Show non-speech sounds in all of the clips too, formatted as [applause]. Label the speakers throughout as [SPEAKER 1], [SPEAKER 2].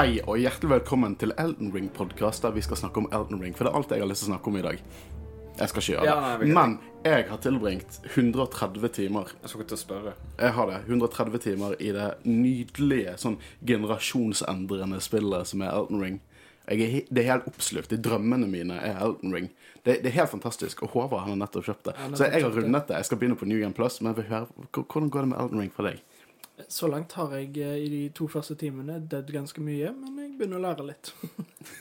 [SPEAKER 1] Hei og hjertelig velkommen til Elden Ring-podkast, der vi skal snakke om Elden Ring. For det er alt jeg har lyst til å snakke om i dag. Jeg skal ikke gjøre
[SPEAKER 2] Ja,
[SPEAKER 1] det.
[SPEAKER 2] nei,
[SPEAKER 1] Men jeg har tilbringt 130 timer
[SPEAKER 2] Jeg skal ikke spørre.
[SPEAKER 1] Jeg har det. 130 timer i det nydelige, sånn generasjonsendrende spillet som er Elden Ring. Er, det er helt oppslukt. de drømmene mine er Elden Ring. Det, det er helt fantastisk. Og Håvard han har nettopp kjøpt det.
[SPEAKER 3] nettopp
[SPEAKER 1] Så jeg har rundet det. Jeg skal begynne på New Game Plus, men hvordan går det med Elden Ring for deg?
[SPEAKER 3] Så langt har jeg eh, i de to første timene dødd ganske mye, men jeg begynner å lære litt.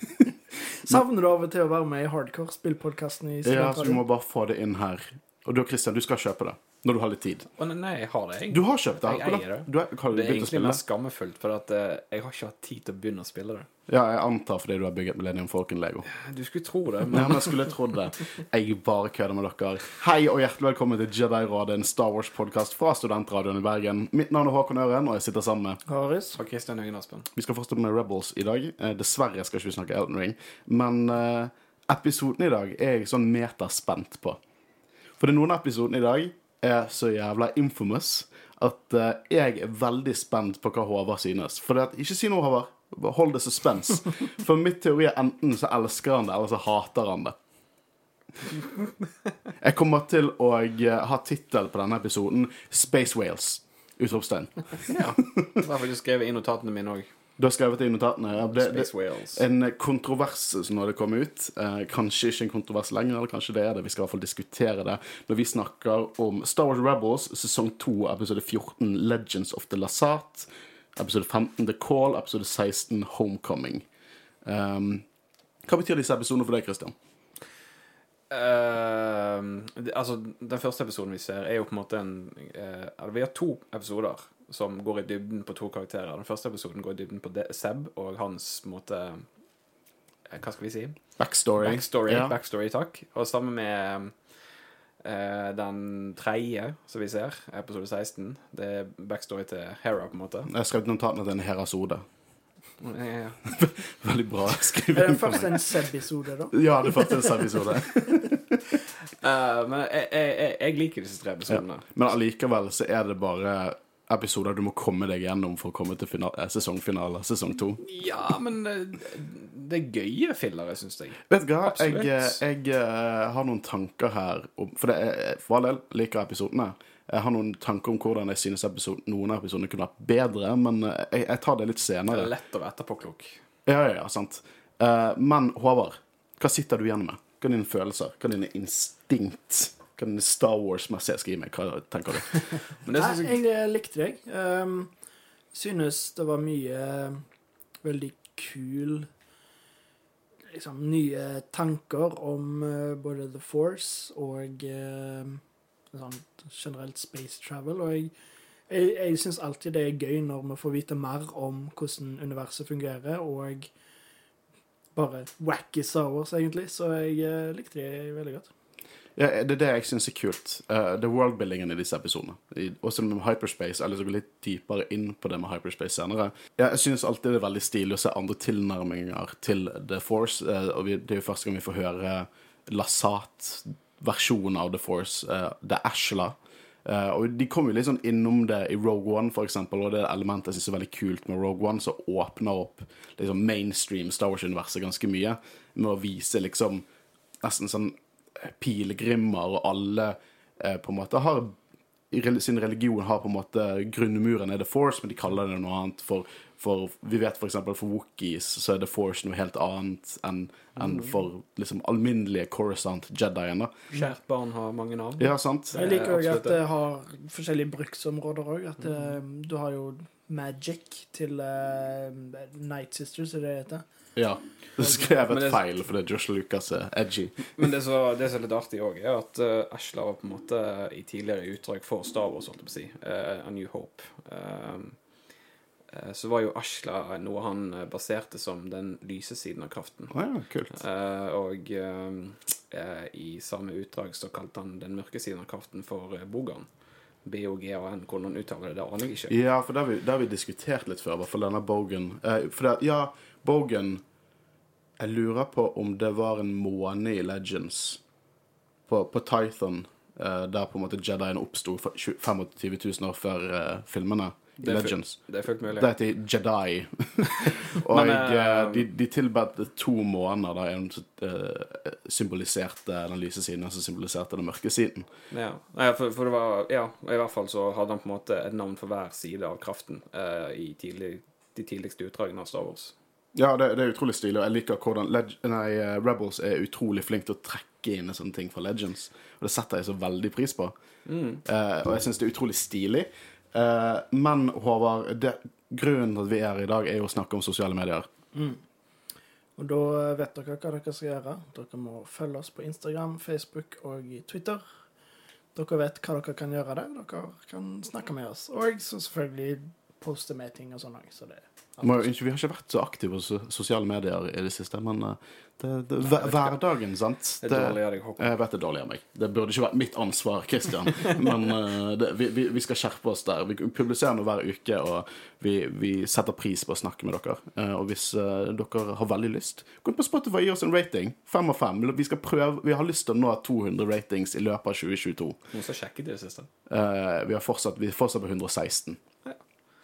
[SPEAKER 3] [laughs] Savner du av og til å være med i Hardcore, spillpodkasten i
[SPEAKER 1] Ja, så vi må bare få det inn her. Og du Christian, du skal kjøpe det. Når du har litt tid.
[SPEAKER 2] Å nei, nei, jeg har det, jeg.
[SPEAKER 1] Du har kjøpt det?
[SPEAKER 2] Jeg eier det.
[SPEAKER 1] Du har du
[SPEAKER 2] det er egentlig mer skammefullt, for at uh, jeg har ikke hatt tid til å begynne å spille det.
[SPEAKER 1] Ja, jeg antar fordi du har bygget Millennium Falcon-lego.
[SPEAKER 2] Du skulle tro det,
[SPEAKER 1] Nei,
[SPEAKER 2] men
[SPEAKER 1] men jeg skulle trodd det. Jeg bare kødder med dere. Hei og hjertelig velkommen til Jedi-rådet, en Star Wars-podkast fra Studentradioen i Bergen. Mitt navn er Håkon Øren, og jeg sitter sammen med
[SPEAKER 3] Haris?
[SPEAKER 2] Og Kristian Høgen Aspen.
[SPEAKER 1] Vi skal fortsette med Rebels i dag. Eh, dessverre skal ikke vi snakke Elton Ring. Men eh, episoden i dag er jeg sånn meterspent på. For noen av episodene i dag er så jævla infamous at uh, jeg er veldig spent på hva Håvard synes. For det at, ikke si noe, Håvard. Hold det suspens. [laughs] For mitt teori er enten så elsker han det, eller så hater han det. Jeg kommer til å eh, ha tittel på denne episoden Space Whales. Utropstegn.
[SPEAKER 2] Ja. Det har faktisk skrevet i notatene mine òg.
[SPEAKER 1] Du har skrevet det i notatene. Ja, det, det, en kontrovers som nå det kom ut. Eh, kanskje ikke en kontrovers lenger, eller kanskje det er det. Vi skal i hvert fall diskutere det når vi snakker om Star Wars Rebels sesong 2, episode 14, Legends of the Lasat. Episode 15, The Call. Episode 16, Homecoming. Um, hva betyr disse episodene for deg, Christian?
[SPEAKER 2] Uh, det, altså, den første episoden vi ser, er jo på en måte en uh, Vi har to episoder som går i dybden på to karakterer. Den første episoden går i dybden på De Seb og hans måte eh, Hva skal vi si?
[SPEAKER 1] Backstory.
[SPEAKER 2] Backstory,
[SPEAKER 1] Ja.
[SPEAKER 2] backstory takk. Og sammen med uh, den tredje som vi ser, episode 16. Det er backstory til Hera, på en måte.
[SPEAKER 1] Jeg har skrevet notatene til en Herasode.
[SPEAKER 2] ja. [laughs]
[SPEAKER 1] Veldig bra
[SPEAKER 3] Er det først en Seb-episode, da?
[SPEAKER 1] Ja, det er faktisk en episode.
[SPEAKER 2] uh, [laughs] men jeg, jeg, jeg, jeg liker disse tre episodene.
[SPEAKER 1] Men allikevel så er det bare episoder du må komme deg gjennom for å komme til eh, sesongfinale, sesong to.
[SPEAKER 2] Ja, men eh, det er gøye fillere, syns jeg.
[SPEAKER 1] Vet du hva, jeg,
[SPEAKER 2] Absolutt.
[SPEAKER 1] jeg eh, har noen tanker her om For det er, for all del liker episodene. Jeg har noen tanker om hvordan jeg synes episode, noen av episodene kunne vært bedre, men eh, jeg, jeg tar det litt senere.
[SPEAKER 2] Det er lett å være etterpåklok.
[SPEAKER 1] Ja, ja, ja, sant. Eh, men Håvard, hva sitter du igjen med? Hva er dine følelser? Hva er dine instinkt? Hva Star Wars-messige jeg skal gi meg? Hva tenker du? [laughs]
[SPEAKER 2] Men det
[SPEAKER 3] Nei,
[SPEAKER 2] synes jeg
[SPEAKER 3] jeg eh, likte deg. Um, synes det var mye eh, veldig kul liksom, nye tanker om uh, både The Force og uh, sånn generelt space travel. Og jeg, jeg, jeg syns alltid det er gøy når vi får vite mer om hvordan universet fungerer, og bare wacky Star Wars, egentlig. Så jeg uh, likte det veldig godt.
[SPEAKER 1] Ja, det er det jeg syns er kult. Uh, det er worldbuildingen i disse episodene. I, også med hyperspace. eller så lyst gå litt dypere inn på det med hyperspace senere. Ja, jeg syns alltid det er veldig stilig å se andre tilnærminger til The Force. Uh, og vi, det er jo første gang vi får høre Lasat-versjonen av The Force. Uh, er Ashla. Uh, og De kom jo litt sånn innom det i Rogue One, for eksempel, og det elementet jeg synes er veldig kult med Rogue One, som åpner opp liksom mainstream Star Wars-universet ganske mye, med å vise liksom nesten sånn pilegrimer og alle eh, på en måte har sin religion har på en måte grunnmuren er The Force, men de kaller det noe annet. For, for vi vet for eksempel for Wookies så er The Force noe helt annet enn en for liksom alminnelige Coruscant Jediene.
[SPEAKER 2] Kjært barn har mange navn.
[SPEAKER 1] Ja, sant?
[SPEAKER 3] Jeg liker òg at det har forskjellige bruksområder òg. At eh, du har jo magic til uh, Night Sisters, er det det heter.
[SPEAKER 1] Ja. Du skrev et feil fordi Josh Lucas er edgy.
[SPEAKER 2] Men det som det som er litt artig òg, er at uh, Ashla var på en måte i tidligere utdrag for Star Wars, holdt jeg på å si, Uh, A New Hope. Uh, eh, så var jo Ashla noe han eh, baserte som den lyse siden av kraften.
[SPEAKER 1] Oh, ja, kult.
[SPEAKER 2] Eh, og eh, i samme utdrag så kalte han den mørke siden av kraften for Bogan. Bogan. Hvordan han uttaler det, det aner jeg ikke.
[SPEAKER 1] Ja, for det har vi, det har vi diskutert litt før, i hvert fall denne Bogan. Eh, for det, ja, Bogan Jeg lurer på om det var en måne i Legends på, på Tython, eh, der på en måte Jedien oppsto for 20 25 000 år før eh, filmene. i
[SPEAKER 2] Det er
[SPEAKER 1] Legends.
[SPEAKER 2] Det er fullt mulig.
[SPEAKER 1] Det heter Jedi. [laughs] og
[SPEAKER 2] Men, eh,
[SPEAKER 1] eh, de, de tilbedte to måneder, da en symboliserte den lyse siden, og som symboliserte den mørke siden.
[SPEAKER 2] Ja, for, for det var Ja, i hvert fall så hadde han på en måte et navn for hver side av kraften eh, i tidlig, de tidligste utdragene av Star Wars.
[SPEAKER 1] Ja, det, det er utrolig stilig, og jeg liker hvordan Leg nei, eh, Rebels er utrolig flink til å trekke inn sånne ting fra Legends. Og det setter jeg så veldig pris på. Eh, og jeg syns det er utrolig stilig. Uh, men Håvard, det, grunnen til at vi er her i dag, er jo å snakke om sosiale medier.
[SPEAKER 3] Og da vet dere hva dere skal gjøre. Dere må følge oss på Instagram, Facebook og Twitter. Dere vet hva dere kan gjøre der. Dere kan snakke med oss. Og så selvfølgelig poste med ting og sånn òg. Så det
[SPEAKER 1] unnskyld, vi har ikke vært så aktive på sosiale medier i det siste, men eh, det, det, hver- hverdagen, sant
[SPEAKER 2] Det er dårlig av deg, Håkon.
[SPEAKER 1] Jeg vet det er dårlig av meg. Det burde ikke vært mitt ansvar, Christian. [laughs] Men eh, det, vi, vi, vi skal skjerpe oss der. Vi publiserer nå hver uke, og vi, vi setter pris på å snakke med dere. Eh, og hvis dere har veldig lyst, gå inn på Spotify og gi oss en rating. Fem av fem. Vi, skal prøve, vi har lyst til å nå 200 ratings i løpet av 2022.
[SPEAKER 2] Noen som sjekket det i det siste?
[SPEAKER 1] Vi, har fortsatt, vi er fortsatt på 116.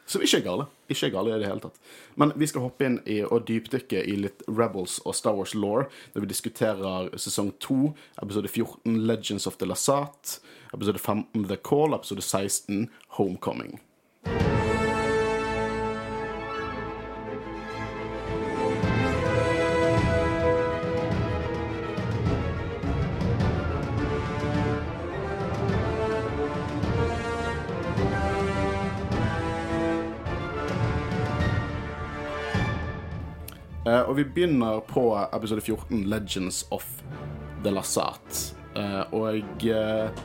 [SPEAKER 2] Ja.
[SPEAKER 1] ikke er gale. Ikke er gale i det hele tatt. Men vi skal hoppe inn i og dypdykke i litt Rebels og Star Wars law, når vi diskuterer sesong 2, episode 14 Legends of the Lasat, episode 15 The Call, episode 16 Homecoming. Vi begynner på episode 14, Legends of the Lasat. Eh, og eh,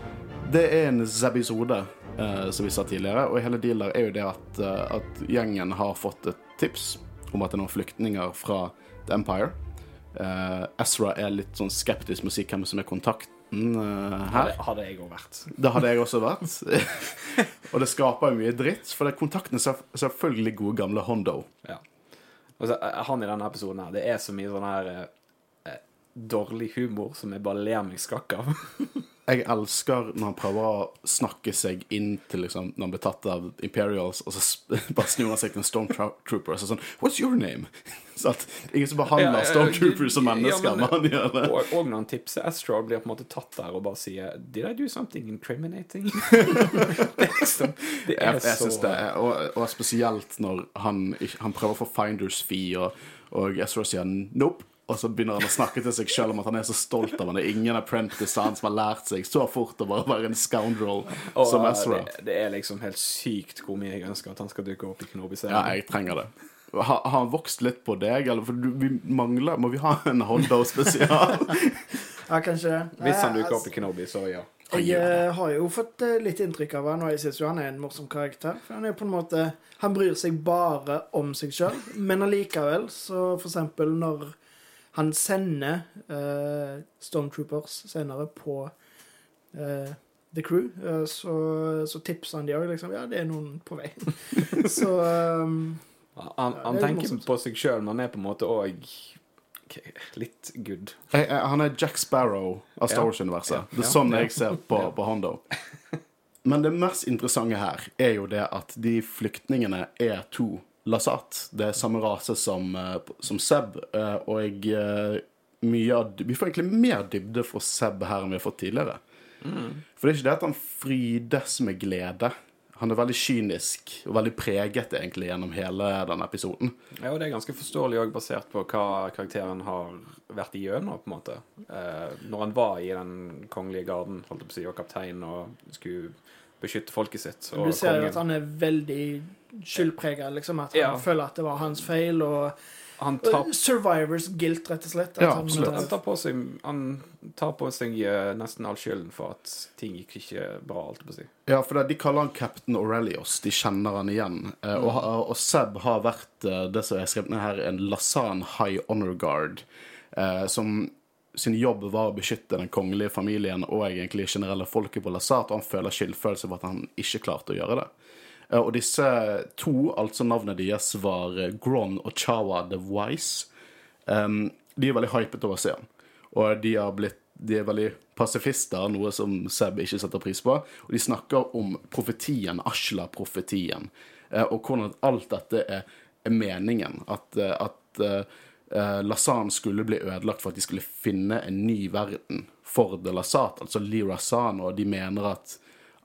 [SPEAKER 1] det er en zebisode eh, som vi sa tidligere, og hele dealer er jo det at, at gjengen har fått et tips om at det er noen flyktninger fra The Empire. Uh, Ezra er litt sånn skeptisk med å si hvem som er kontakten uh, her.
[SPEAKER 2] Hadde, hadde jeg òg vært.
[SPEAKER 1] Det hadde jeg også vært. [laughs] og det skaper jo mye dritt, for det er kontakten er selv- selvfølgelig gode gamle Hondo.
[SPEAKER 2] Ja. Altså, han i denne episoden her, det er så mye sånn her eh, dårlig humor som jeg bare ler meg skakk av. [laughs]
[SPEAKER 1] Jeg elsker når han prøver å snakke seg inn til liksom, når han blir tatt av Imperials, og så [laughs] bare snur han seg til en Stormtrooper og så sånn What's your name? [laughs] Så at Ingen som behandler
[SPEAKER 2] Ja, ja,
[SPEAKER 1] Stormtroopers som
[SPEAKER 2] ja,
[SPEAKER 1] mennesker,
[SPEAKER 2] men-
[SPEAKER 1] men han gjør det.
[SPEAKER 2] og, og når han tipser Astro, blir på en måte tatt der og bare sier Did I do something incriminating? det er liksom Det er
[SPEAKER 1] Jeg, jeg
[SPEAKER 2] så
[SPEAKER 1] synes det er, og, og spesielt når han, han prøver å få Finders fee, og, og Astro sier nope. Og så begynner han å snakke til seg sjøl om at han er så stolt av han. Det er ingen apprentice han som har lært seg så fort å bare være en scoundrel
[SPEAKER 2] Og
[SPEAKER 1] som Ezra.
[SPEAKER 2] det, det er liksom helt sykt hvor mye jeg ønsker at han skal dukke opp i
[SPEAKER 1] Ja,
[SPEAKER 2] Kenobi-serien.
[SPEAKER 1] jeg trenger det. Har, har han vokst litt på deg, eller? For du, vi mangler Må vi ha en Hondo-spesial?
[SPEAKER 3] Ja, kanskje det.
[SPEAKER 2] Hvis han dukker
[SPEAKER 3] altså,
[SPEAKER 2] opp i Kenobi, så ja.
[SPEAKER 3] Jeg eh, har jo fått eh, litt inntrykk av han, og jeg syns jo han er en morsom karakter. For han er på en måte Han bryr seg bare om seg sjøl, men allikevel, så for eksempel når han sender uh, Stormtroopers senere på uh, The Crew, eh, så, så tipser han de òg, liksom. Ja, det er noen på vei. [laughs] så um,
[SPEAKER 2] Han, han
[SPEAKER 3] det er
[SPEAKER 2] tenker
[SPEAKER 3] morsomt.
[SPEAKER 2] på seg sjøl, men han er på en måte òg litt good.
[SPEAKER 1] Jeg, han er Jack Sparrow av Star Wars-universet. Det er sånn
[SPEAKER 2] Ja.
[SPEAKER 1] jeg ser på, på Hondo. Men det mest interessante her er jo det at de flyktningene er to Lasat. Det er samme rase som, eh, som Seb, eh, og jeg, eh, mye av, vi får egentlig mer dybde for Seb her enn vi har fått tidligere. For det er ikke det at han frydes med glede. Han er veldig kynisk og veldig preget egentlig gjennom hele denne episoden.
[SPEAKER 2] Ja, og det er ganske forståelig òg, basert på hva karakteren har vært igjennom, på en måte. Eh, når han var i den kongelige garden, holdt jeg på å si, og kaptein, og skulle beskytte folket sitt. Og
[SPEAKER 3] du ser jo
[SPEAKER 2] kongen.
[SPEAKER 3] at han er veldig skyldprega, liksom. At han
[SPEAKER 2] Ja.
[SPEAKER 3] føler at det var hans feil, og
[SPEAKER 2] Han tar,
[SPEAKER 3] Survivors guilt, rett og slett. At
[SPEAKER 1] Ja, absolutt.
[SPEAKER 2] han tar på seg, han tar på seg eh, nesten all skylden for at ting gikk ikke bra, alt på å si.
[SPEAKER 1] Ja, for det, de kaller han Captain Aurelius. De kjenner han igjen. Eh, og, og Seb har vært eh, det som er skrevet ned her, en Lasan High Honor Guard. Eh, som sin jobb var å beskytte den kongelige familien og egentlig generelle folket på Lasat, og han føler skyldfølelse for at han ikke klarte å gjøre det. Eh, og disse to, altså navnet deres, var eh, Gron og Chawa the Wise. Um, de er veldig hypet over å se. Og de blitt de er veldig pasifister, noe som Seb ikke setter pris på. Og de snakker om profetien, Ashla-profetien, eh, og hvordan alt dette er, er meningen. At, at eh, Lasan skulle bli ødelagt for at de skulle finne en ny verden for de Lasat, altså Lirasan, og de mener at,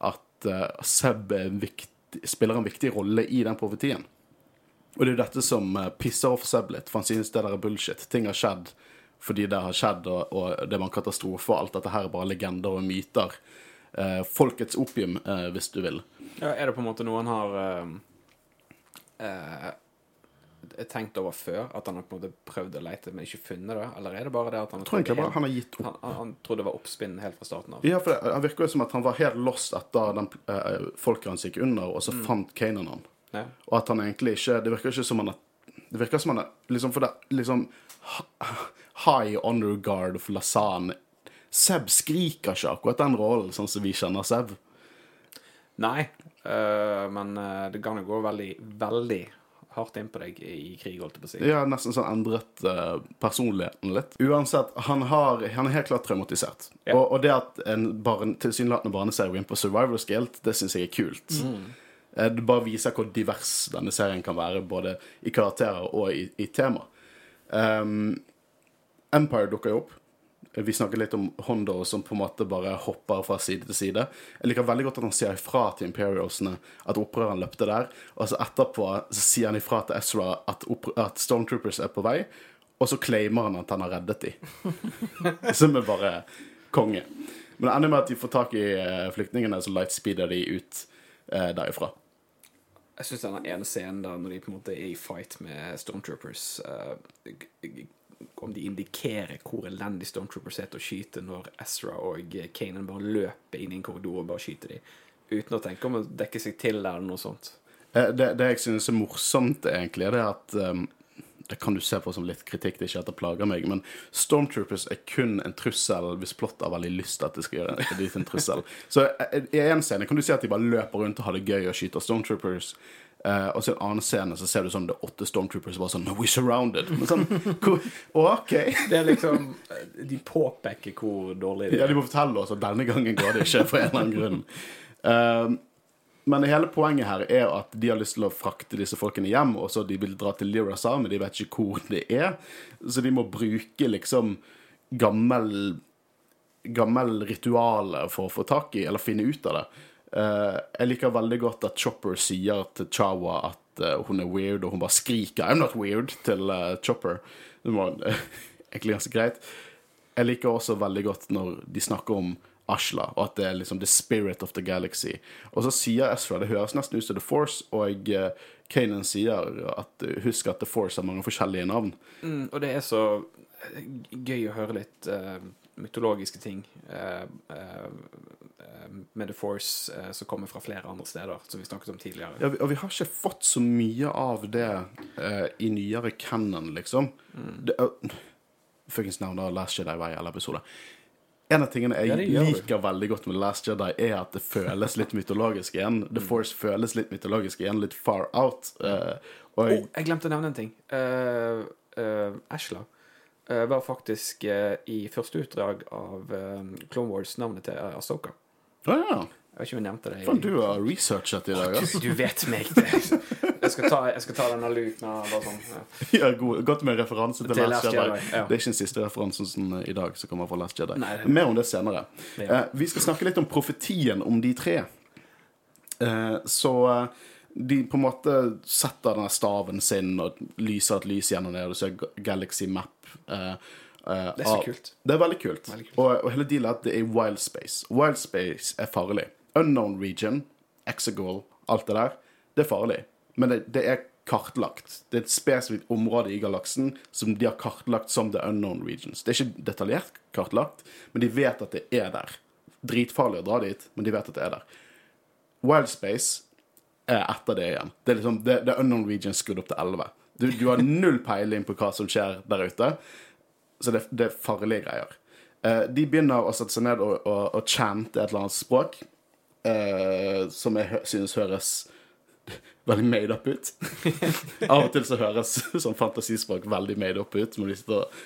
[SPEAKER 1] at uh, Seb er en viktig, spiller en viktig rolle i den profetien. Og det er jo dette som eh, pisser off Seb litt, for han synes det der er bullshit. Ting har skjedd fordi det har skjedd, og, og det var en katastrofe, og alt dette her er bare legender og myter. Eh, folkets opium, eh, hvis du vil.
[SPEAKER 2] Ja, er det på en måte noe han har eh, eh, tenkt over før? At han har på en måte prøvd å lete, men ikke funnet det? Eller er det bare det at han
[SPEAKER 1] Jeg tror egentlig bare han har gitt opp.
[SPEAKER 2] han, han, han trodde det var oppspinn helt fra starten av?
[SPEAKER 1] Ja, for det, Han virker jo som at han var helt lost etter den eh, folket hans gikk under, og så fant Kanan han.
[SPEAKER 2] Ja.
[SPEAKER 1] Og at han egentlig ikke Det virker ikke som han er Det virker som han er liksom For det liksom High honor guard for Lasan Seb skriker ikke akkurat den rollen, sånn som vi kjenner Seb.
[SPEAKER 2] Nei, øh, men eh, det kan jo gå veldig, veldig hardt inn på deg i, krig, holdt jeg på å si.
[SPEAKER 1] Ja, nesten sånn endret uh, personligheten litt. Uansett, han, har, han er helt klart traumatisert.
[SPEAKER 2] Ja.
[SPEAKER 1] Og, og det at en barn, tilsynelatende barneserie går inn på survival skilt, det syns jeg er kult. Mm. Det bare viser hvor divers denne serien kan være, både i karakterer og i, i tema. Um, Empire dukker jo opp. Vi snakker litt om Hondo som på en måte bare hopper fra side til side. Jeg liker veldig godt at han sier ifra til Imperialsene at opprøreren løpte der. Og så etterpå så sier han ifra til Ezra at, at Stormtroopers er på vei, og så claimer han at han har reddet dem. [laughs] som er bare konge. Men det ender med at de får tak i eh, flyktningene, så lightspeeder de ut eh, derifra.
[SPEAKER 2] Jeg syns den ene scenen der når de på en måte er i fight med Stormtroopers g- Om de indikerer hvor elendig Stormtroopers er til å skyte når Ezra og Kanan bare løper inn i en korridor og bare skyter dem. Uten å tenke om å dekke seg til eller noe sånt.
[SPEAKER 1] Eh, Det, det jeg synes er morsomt, egentlig, det er at um, Det kan du se på som litt kritikk, det er ikke at det plager meg, men Stormtroopers er kun en trussel hvis plott har veldig lyst til at det skal gjøre det en trussel. Så eh, i en scene kan du si at de bare løper rundt og har det gøy og skyter Stormtroopers. Eh, og så i en annen scene så ser du sånn det er åtte Stormtroopers bare sånn We surrounded. Men sånn, hvor, OK.
[SPEAKER 2] Det er liksom De påpeker hvor dårlig det er.
[SPEAKER 1] Ja, de må fortelle oss at denne gangen går det ikke, for en eller annen grunn. Uh, men hele poenget her er at de har lyst til å frakte disse folkene hjem, og så de vil dra til Lirasa, men de vet ikke hvor det er. Så de må bruke liksom gammel gammel rituale for å få tak i, eller finne ut av det. Eh, jeg liker veldig godt at Chopper sier til Chawa at eh, hun er weird, og hun bare skriker 'I'm not weird' til eh, Chopper. Det var egentlig ganske greit. Jeg liker også veldig godt når de snakker om Ashla, og at det er liksom the spirit of the galaxy. Og så sier Ezra, det høres nesten ut som The Force, og uh, Kanan sier at uh, husk at The Force har mange forskjellige navn.
[SPEAKER 2] Mm, og det er så gøy å høre litt uh, mytologiske ting Uh, eh, med The Force eh, som kommer fra flere andre steder, som vi snakket om tidligere.
[SPEAKER 1] Ja, og vi har ikke fått så mye av det eh, i nyere canon, liksom. Det, uh, Fuckings navn da, Last Jedi var i alle episode. En av tingene jeg
[SPEAKER 2] Ja,
[SPEAKER 1] liker veldig godt med Last Jedi, er at det føles litt mytologisk igjen. The Force føles litt mytologisk igjen, litt far out. Uh, og
[SPEAKER 2] oh, jeg glemte å nevne en ting. Uh, Ashla eh, var faktisk eh, i første utdrag av eh, Clone Wars navnet til uh, Asoka.
[SPEAKER 1] Å ja.
[SPEAKER 2] Jeg vet ikke om jeg nevnte det. i-
[SPEAKER 1] du har researchet i dag, ass.
[SPEAKER 2] Du, du vet meg, det. Jeg skal ta, jeg skal ta denne bare sånn. Ja. [laughs]
[SPEAKER 1] Ja, god, godt med referanse til,
[SPEAKER 2] Til
[SPEAKER 1] Last
[SPEAKER 2] Last
[SPEAKER 1] Jedi.
[SPEAKER 2] Jedi, ja.
[SPEAKER 1] Det er ikke den siste referansen som, eh, i dag som kommer fra Last Jedi.
[SPEAKER 2] Nei, det-
[SPEAKER 1] Mer om det senere.
[SPEAKER 2] Ja.
[SPEAKER 1] Eh, vi skal snakke litt om profetien om de tre. Eh, så eh, de på en måte setter denne staven sin og lyser et lys gjennom det, og du ser Galaxy Map. eh, eh,
[SPEAKER 2] Det er så
[SPEAKER 1] av-
[SPEAKER 2] kult.
[SPEAKER 1] Det er veldig kult.
[SPEAKER 2] Veldig kult.
[SPEAKER 1] Og, og hele dealet er at det er wild space. Wild space er farlig. Unknown region, Exegol, alt det der, det er farlig. Men det, det er kartlagt. Det er et spesifikt område i galaksen som de har kartlagt som the unknown regions. Det er ikke detaljert kartlagt, men de vet at det er der. Dritfarlig å dra dit, men de vet at det er der. Wild space er etter det igjen. Det er liksom, The, det er unknown regions skudd opp til 11. Du, du har null peiling på hva som skjer der ute, så det, det er farlige greier. Uh, de begynner å sette seg ned og, og, og chante et eller annet språk uh, som jeg synes høres [laughs] veldig made up ut. [laughs] Av og til så høres [laughs] sånn fantasispråk veldig made up ut, når de sitter og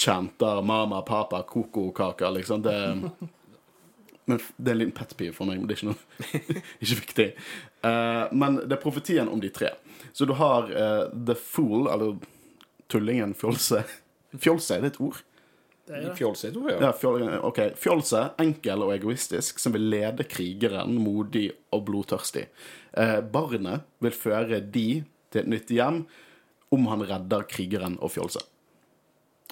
[SPEAKER 1] chanter 'mama, papa, koko-kaka', liksom. Det men det er en liten pet for meg, men det er ikke noe ikke viktig. Uh, men det er profetien om de tre. Så du har uh, The Fool, eller tullingen, fjolse Fjolse, er det et ord?
[SPEAKER 3] Det er det.
[SPEAKER 2] Fjols sitt ord, ja.
[SPEAKER 1] Ja, fjol, ok. Fjolse, enkel og egoistisk, som vil lede krigeren modig og blodtørstig. Eh, barnet vil føre de til et nytt hjem om han redder krigeren og fjolse.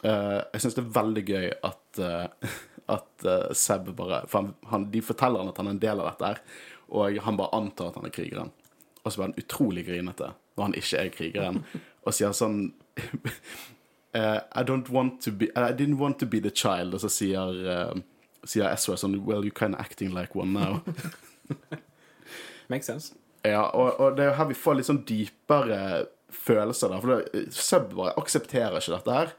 [SPEAKER 1] Eh, jeg syns det er veldig gøy at, uh, [laughs] at uh, Seb bare For han, han, de forteller han at han er en del av dette her, og han bare antar at han er krigeren. Og så blir han utrolig grinete når han ikke er krigeren, [laughs] og sier sånn eh, I don't want to be I didn't want to be the child. Og så sier, uh, sier Ezra sånn Well, you're kind of acting like one now. [laughs]
[SPEAKER 2] Makes sense.
[SPEAKER 1] ja, og, og det er jo her vi får litt sånn dypere følelser der. For det, Seb bare aksepterer ikke dette her.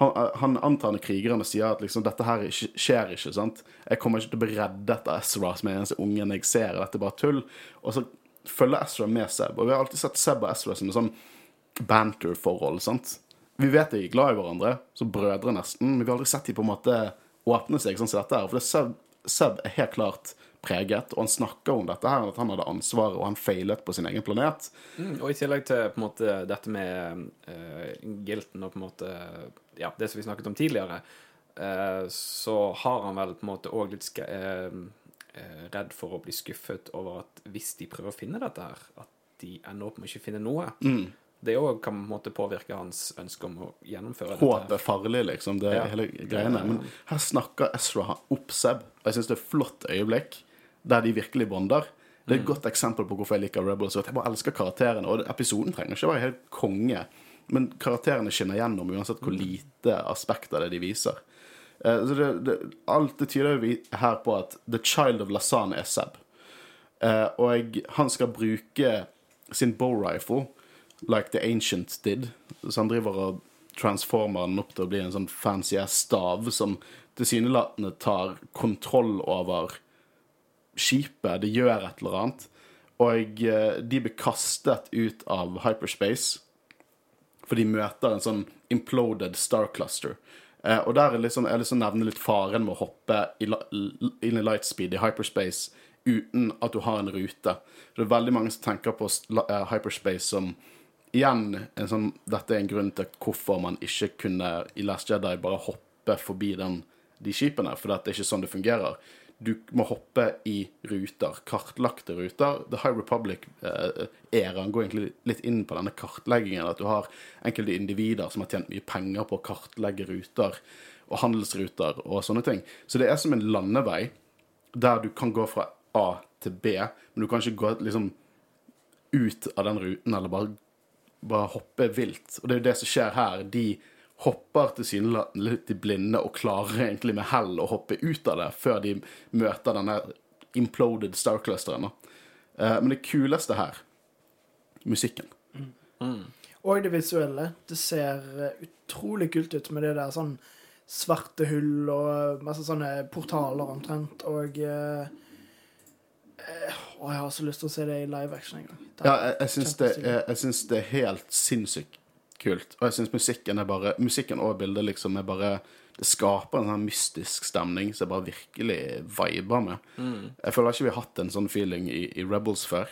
[SPEAKER 1] Han, han antar når krigerne sier at liksom, dette her skjer ikke. sant? Jeg kommer ikke til å bli reddet av Ezra som er den eneste ungen jeg ser. Dette er bare tull. Og så følger Ezra med Seb. Og vi har alltid sett Seb og Ezra som en sånn banter-forhold. sant? Vi vet de er glad i hverandre, som brødre nesten, men vi har aldri sett de på en måte åpne seg sånn som dette her. For det Seb, Seb er helt klart preget, og han snakker om dette her, at han hadde ansvaret, og han feilet på sin egen planet.
[SPEAKER 2] Mm, og i tillegg til på en måte dette med uh, gilten og på en måte Ja, det som vi snakket om tidligere, uh, så har han vel på en måte òg litt eh, eh, redd for å bli skuffet over at hvis de prøver å finne dette her, at de ender opp med å ikke finne noe. Det òg kan på en måte påvirke hans ønske om å gjennomføre
[SPEAKER 1] Håp
[SPEAKER 2] dette.
[SPEAKER 1] er farlig, liksom. Det er
[SPEAKER 2] Ja.
[SPEAKER 1] hele greiene. Men her snakker Ezra opp Seb, og jeg syns det er et flott øyeblikk der de virkelig bonder. Det er et godt eksempel på hvorfor jeg liker Rebels. At jeg bare elsker karakterene. Og episoden trenger ikke være helt konge, men karakterene skinner gjennom uansett hvor lite aspekt av det de viser. Eh, Så det, det, alt det tyder her på at The Child of Lazan er Seb. Og og han skal bruke sin bow rifle like the ancients did. Så han driver og transformer den opp til å bli en sånn fancy stav som tilsynelatende tar kontroll over skipet. Det gjør et eller annet. Og eh, de blir kastet ut av hyperspace, for de møter en sånn imploded star cluster. Eh, og der er liksom, jeg liksom nevner litt faren med å hoppe inn i lightspeed i hyperspace uten at du har en rute. Det er veldig mange som tenker på eh, hyperspace som igjen en sånn, Dette er en grunn til hvorfor man ikke kunne i Last Jedi bare hoppe forbi den, de skipene, for det er ikke sånn det fungerer. Du må hoppe i ruter, kartlagte ruter. The High Republic-æraen går egentlig litt inn på denne kartleggingen. At du har enkelte individer som har tjent mye penger på å kartlegge ruter og handelsruter og sånne ting. Så det er som en landevei der du kan gå fra A til B, men du kan ikke gå liksom ut av den ruten eller bare, bare hoppe vilt. Og det er jo det som skjer her. De hopper tilsynelatende litt i blinde og klarer egentlig med hell å hoppe ut av det før de møter denne imploded star-clusteren. Eh, Men det kuleste her musikken.
[SPEAKER 3] Og det visuelle. Det ser eh, utrolig kult ut med det der sånn svarte hull og masse sånne portaler omtrent. Og eh, eh, Å, jeg har så lyst til å se det i live action en gang. Det
[SPEAKER 1] Ja, jeg, jeg syns det,
[SPEAKER 3] kjempestilig.
[SPEAKER 1] jeg syns det er helt sinnssykt kult. Og jeg syns musikken er bare Musikken og bildet liksom er bare Det skaper en sånn mystisk stemning som jeg bare virkelig viber med. Jeg føler ikke vi har hatt en sånn feeling i, i Rebels før.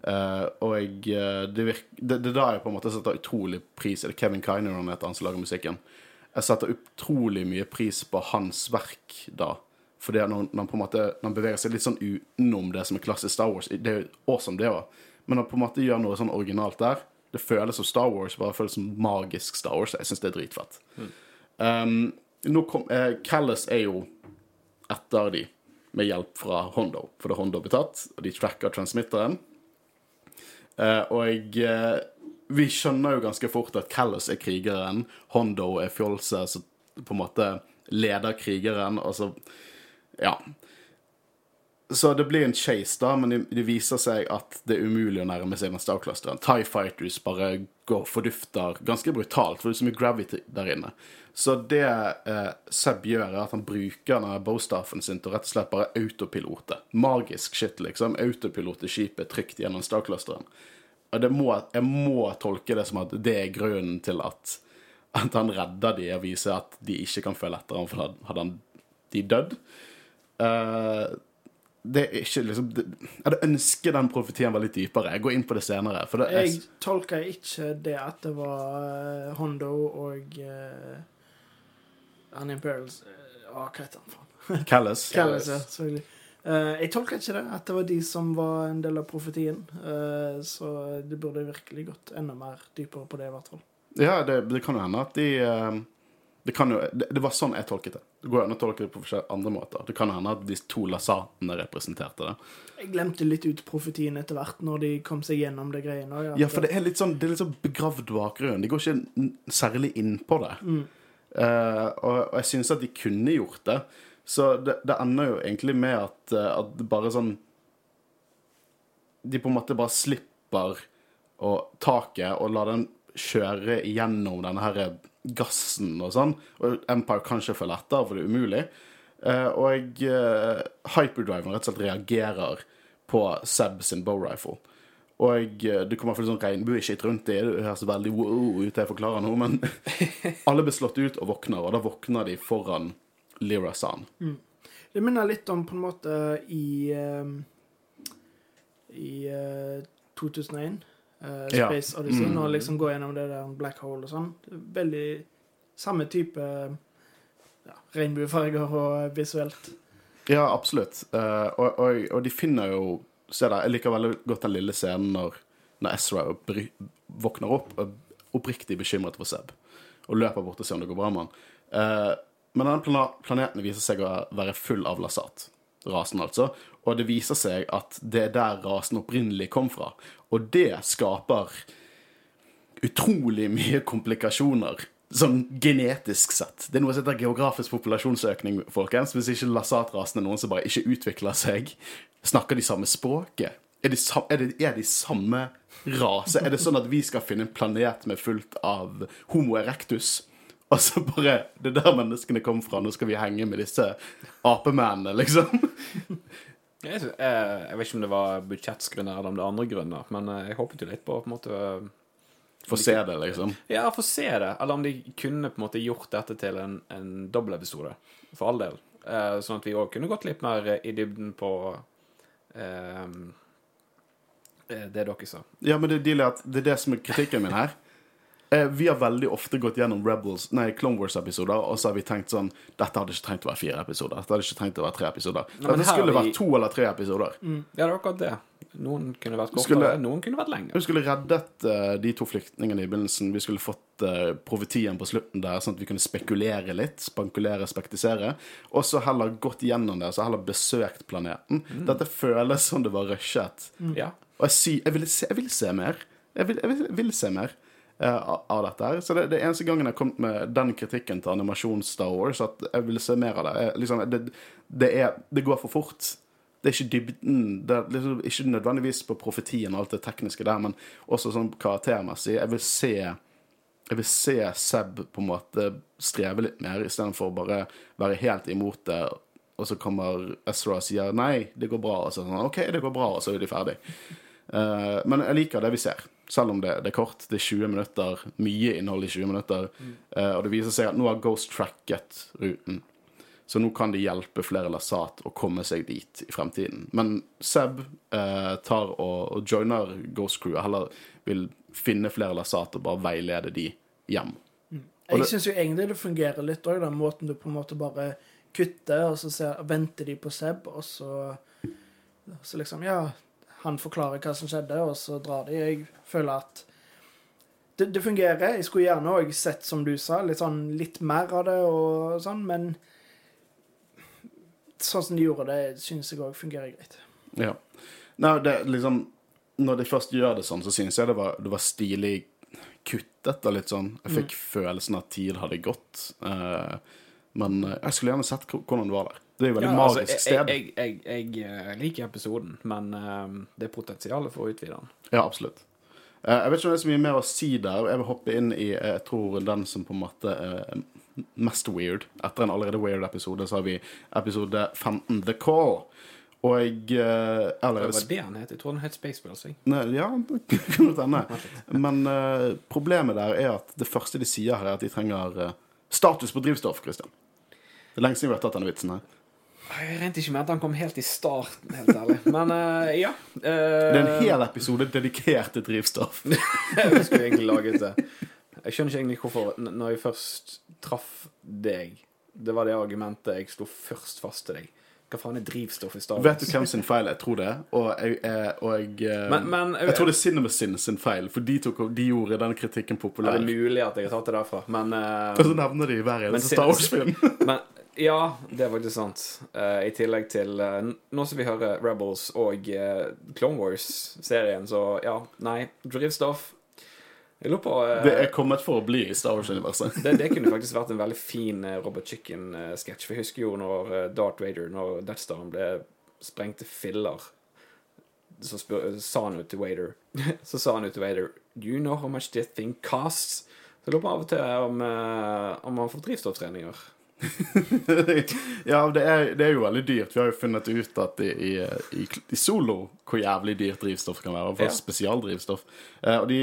[SPEAKER 1] Uh, og jeg, eh, det, virk, det, det er da jeg på en måte setter utrolig pris Det er Kevin Kiner han heter, han som lager musikken. Jeg setter utrolig mye pris på hans verk da. Fordi når, når på en måte Når han beveger seg litt sånn utenom det som er klassisk Star Wars Det er jo awesome, det òg. Men han på en måte gjør noe sånn originalt der Det føles som Star Wars, bare føles som magisk Star Wars. Jeg syns det er dritfett. Um, nå kom, eh, Callis er jo etter de, med hjelp fra Hondo. For det er Hondo blir tatt, og de tracker transmitteren. Eh, og eh, vi skjønner jo ganske fort at Callis er krigeren, Hondo er fjolse som på en måte leder krigeren, og så Ja. Så det blir en chase, da, men det, viser seg at det er umulig å nærme seg den Star-clusteren. Tie Fighters bare går fordufter ganske brutalt, for det er så mye gravity der inne. Så det eh, Seb gjør, er at han bruker denne bowstaffen sin til rett og slett bare autopilote. Magisk shit, liksom. Autopilote skipet trygt gjennom Star-clusteren. Jeg må tolke det som at det er grunnen til at at han redder de og viser at de ikke kan føle etter ham, for hadde han de dødd. Eh, det er ikke liksom det, Jeg hadde ønsket den profetien var litt dypere. Jeg går inn på det senere. Det er,
[SPEAKER 3] Jeg tolker ikke det at det var eh, Hondo og uh, han Imperials uh, Hva heter han, faen? [laughs]
[SPEAKER 1] Callis.
[SPEAKER 3] Callis, ja, selvfølgelig. Uh, jeg tolker ikke det, at det var de som var en del av profetien. Uh, så det burde virkelig gått enda mer dypere på det, i hvert fall.
[SPEAKER 1] Ja, det, det kan jo hende at de eh, det, kan jo, det, det var sånn jeg tolket det. Det går an å tolke det på andre måter. Det kan hende at de to lasatene representerte det.
[SPEAKER 3] Jeg glemte litt ut profetien etter hvert, når de kom seg gjennom det greiene.
[SPEAKER 1] Ja, for det er litt sånn, det er litt sånn begravd bakgrunn. De går ikke særlig inn på det. Eh, og, og jeg synes at de kunne gjort det. Så det, det ender jo egentlig med at, eh, at bare sånn De på en måte bare slipper å taket og lar den kjøre gjennom denne her gassen og sånn. Og Empire kanskje ikke etter, for det er umulig. Eh, og eh, hyperdriven rett og slett reagerer på Seb sin bowrifle. Og eh, du kommer fra sånn regnbueskitt rundt det, du høres veldig wow oh, ut, jeg forklarer noe, men [laughs] alle blir slått ut og våkner, og da våkner de foran Lirasan. Mm.
[SPEAKER 3] Det minner litt om på en måte i I 2001
[SPEAKER 1] uh,
[SPEAKER 3] Space ja. Odyssey,
[SPEAKER 1] mm.
[SPEAKER 3] og liksom gå gjennom det der black hole og sånn. Veldig samme type ja, regnbuefarger og visuelt.
[SPEAKER 1] Ja, absolutt. Uh, og, og, og, de finner jo Se der, jeg liker veldig godt den lille scenen når, når Ezra bry, våkner opp og er oppriktig bekymret for Seb og løper bort og ser om det går bra med han. Uh, men denne planeten viser seg å være full av lasat. Rasen, altså. Og det viser seg at det er der rasen opprinnelig kom fra. Og det skaper utrolig mye komplikasjoner. Sånn genetisk sett. Det er noe som heter geografisk populasjonsøkning, folkens. Hvis ikke lasatrasen er noen som bare ikke utvikler seg, snakker de samme språket. Er de, er, de, er de samme rase? Er det sånn at vi skal finne en planet med fullt av Homo erectus? Og så bare Det er der menneskene kom fra. Nå skal vi henge med disse apemennene, liksom.
[SPEAKER 2] Jeg, sy- eh, jeg vet ikke om det var budsjettsgrunner eller om det er andre grunner, men eh, jeg håpet jo litt på på en måte
[SPEAKER 1] Få se det, liksom.
[SPEAKER 2] Ja, få se det. Eller om de kunne på en måte gjort dette til en, en dobbeltepisode, for all del. Eh, sånn at vi òg kunne gått litt mer i dybden på eh, eh, det dere sa.
[SPEAKER 1] Ja, men det, det er det som er kritikken min her. Eh, Vi har veldig ofte gått gjennom Rebels, nei, Clone Wars-episoder, og så har vi tenkt sånn Dette hadde ikke trengt å være fire episoder. Dette hadde ikke trengt å være tre episoder.
[SPEAKER 2] Nei,
[SPEAKER 1] Dette skulle
[SPEAKER 2] vi-
[SPEAKER 1] vært to eller tre episoder.
[SPEAKER 2] Ja, det er akkurat det. Noen kunne vært kortere,
[SPEAKER 1] Skulle-
[SPEAKER 2] noen kunne vært lengre.
[SPEAKER 1] Vi skulle reddet uh, de to flyktningene i begynnelsen. Vi skulle fått uh, profetien på slutten der, sånn at vi kunne spekulere litt. Spankulere, spektisere. Og så heller gått gjennom det, så heller besøkt planeten.
[SPEAKER 2] Mm.
[SPEAKER 1] Dette føles som det var rushet.
[SPEAKER 2] Ja.
[SPEAKER 1] Og jeg, sy jeg, ville se, jeg ville se mer. Jeg vil, jeg vil, vil se mer av, av dette. her. Så det, det eneste gangen jeg har kommet med den kritikken til animasjon Star Wars, at jeg vil se mer av det. Jeg, liksom, det, det, er, det går for fort. Det er ikke dybden. Det er liksom ikke nødvendigvis på profetien og alt det tekniske der, men også sånn karaktermessig. Jeg vil se jeg vil se Seb på en måte streve litt mer, istedenfor bare være helt imot det. Og så kommer Ezra og sier nei, det går bra. Og så sånn, OK, det går bra, og så er de ferdig. Uh, men jeg liker det vi ser, selv om det, det er kort. Det er 20 minutter, mye innhold i 20 minutter. Eh, og det viser seg at nå har Ghost tracket ruten. Så nå kan de hjelpe flere Lasat å komme seg dit i fremtiden. Men Seb uh, tar og, og joiner Ghost Crew, og heller vil finne flere Lasat og bare veilede de hjem. Mm.
[SPEAKER 3] Jeg syns jo egentlig det fungerer litt òg, den måten du på en måte bare kutter, og så ser, venter de på Seb, og så, så liksom Ja, han forklarer hva som skjedde, og så drar de. Jeg føler at det, det fungerer. Jeg skulle gjerne òg sett, som du sa, litt sånn litt mer av det og sånn, men sånn som de gjorde det, syns jeg òg fungerer greit.
[SPEAKER 1] Ja. Nei, det liksom Når de først gjør det sånn, så synes jeg det var, det var stilig kuttet og litt sånn. Jeg fikk følelsen at tid hadde gått. Uh, men eh, jeg skulle gjerne sett hvordan det var der. Det er jo et veldig
[SPEAKER 2] Ja, altså,
[SPEAKER 1] magisk
[SPEAKER 2] jeg,
[SPEAKER 1] sted.
[SPEAKER 2] jeg, jeg, jeg, eh, liker episoden, men eh, det er potensialet for å utvide den.
[SPEAKER 1] Ja, absolutt. Eh, Jeg vet ikke om det er så mye mer å si der. Jeg vil hoppe inn i jeg tror den som på en måte er mest weird. Etter en allerede weird episode så har vi episode 15, The Call. Og jeg Eller
[SPEAKER 2] Det var det han het. Jeg tror han het Spaceballs.
[SPEAKER 1] ja, det [laughs] kan godt hende. Men uh, problemet der er at det første de sier her, er at de trenger status på drivstoff, Christian. Det er lenge siden vi har tatt denne vitsen her.
[SPEAKER 2] Jeg regnet ikke med at han kom helt i starten, helt ærlig. Men uh, ja. Uh,
[SPEAKER 1] Det er en hel episode dedikert til drivstoff. [laughs]
[SPEAKER 2] jeg skulle egentlig laget det. Jeg skjønner ikke egentlig hvorfor Når jeg først traff deg Det var det argumentet jeg slo først fast til deg. Hva faen er drivstoff i Star Wars?
[SPEAKER 1] Vet du hvem sin feil? Jeg tror det. Og jeg, eh, og jeg, eh,
[SPEAKER 2] Men- men-
[SPEAKER 1] jeg tror det er CinemaSin sin feil, for de, tok, de gjorde den kritikken
[SPEAKER 2] Ja,
[SPEAKER 1] populær.
[SPEAKER 2] det er mulig at jeg har tatt det derfra, men uh,
[SPEAKER 1] Og så nevner de hver eneste Star Wars-film.
[SPEAKER 2] Men ja, det er faktisk sant. Uh, I tillegg til uh, Nå som vi hører Rebels og uh, Clone Wars-serien, så ja, nei, drivstoff Jeg lurer på
[SPEAKER 1] Det er kommet for å bli i Star Wars-universet.
[SPEAKER 2] det, det kunne faktisk vært en veldig fin Robert Chicken-sketsj. For jeg husker jo når Darth Vader, når Death Star ble sprengt til filler, så spør, sa han jo til Vader [laughs] Så sa han jo til Vader Do you know how much this thing costs? Så jeg lurer på av og til om, om han får drivstofftreninger. [laughs]
[SPEAKER 1] ja, det er, det er jo veldig dyrt. Vi har jo funnet ut at i, i, i, i Solo hvor jævlig dyrt drivstoff kan være. For
[SPEAKER 2] Ja.
[SPEAKER 1] spesialdrivstoff. Eh, og de,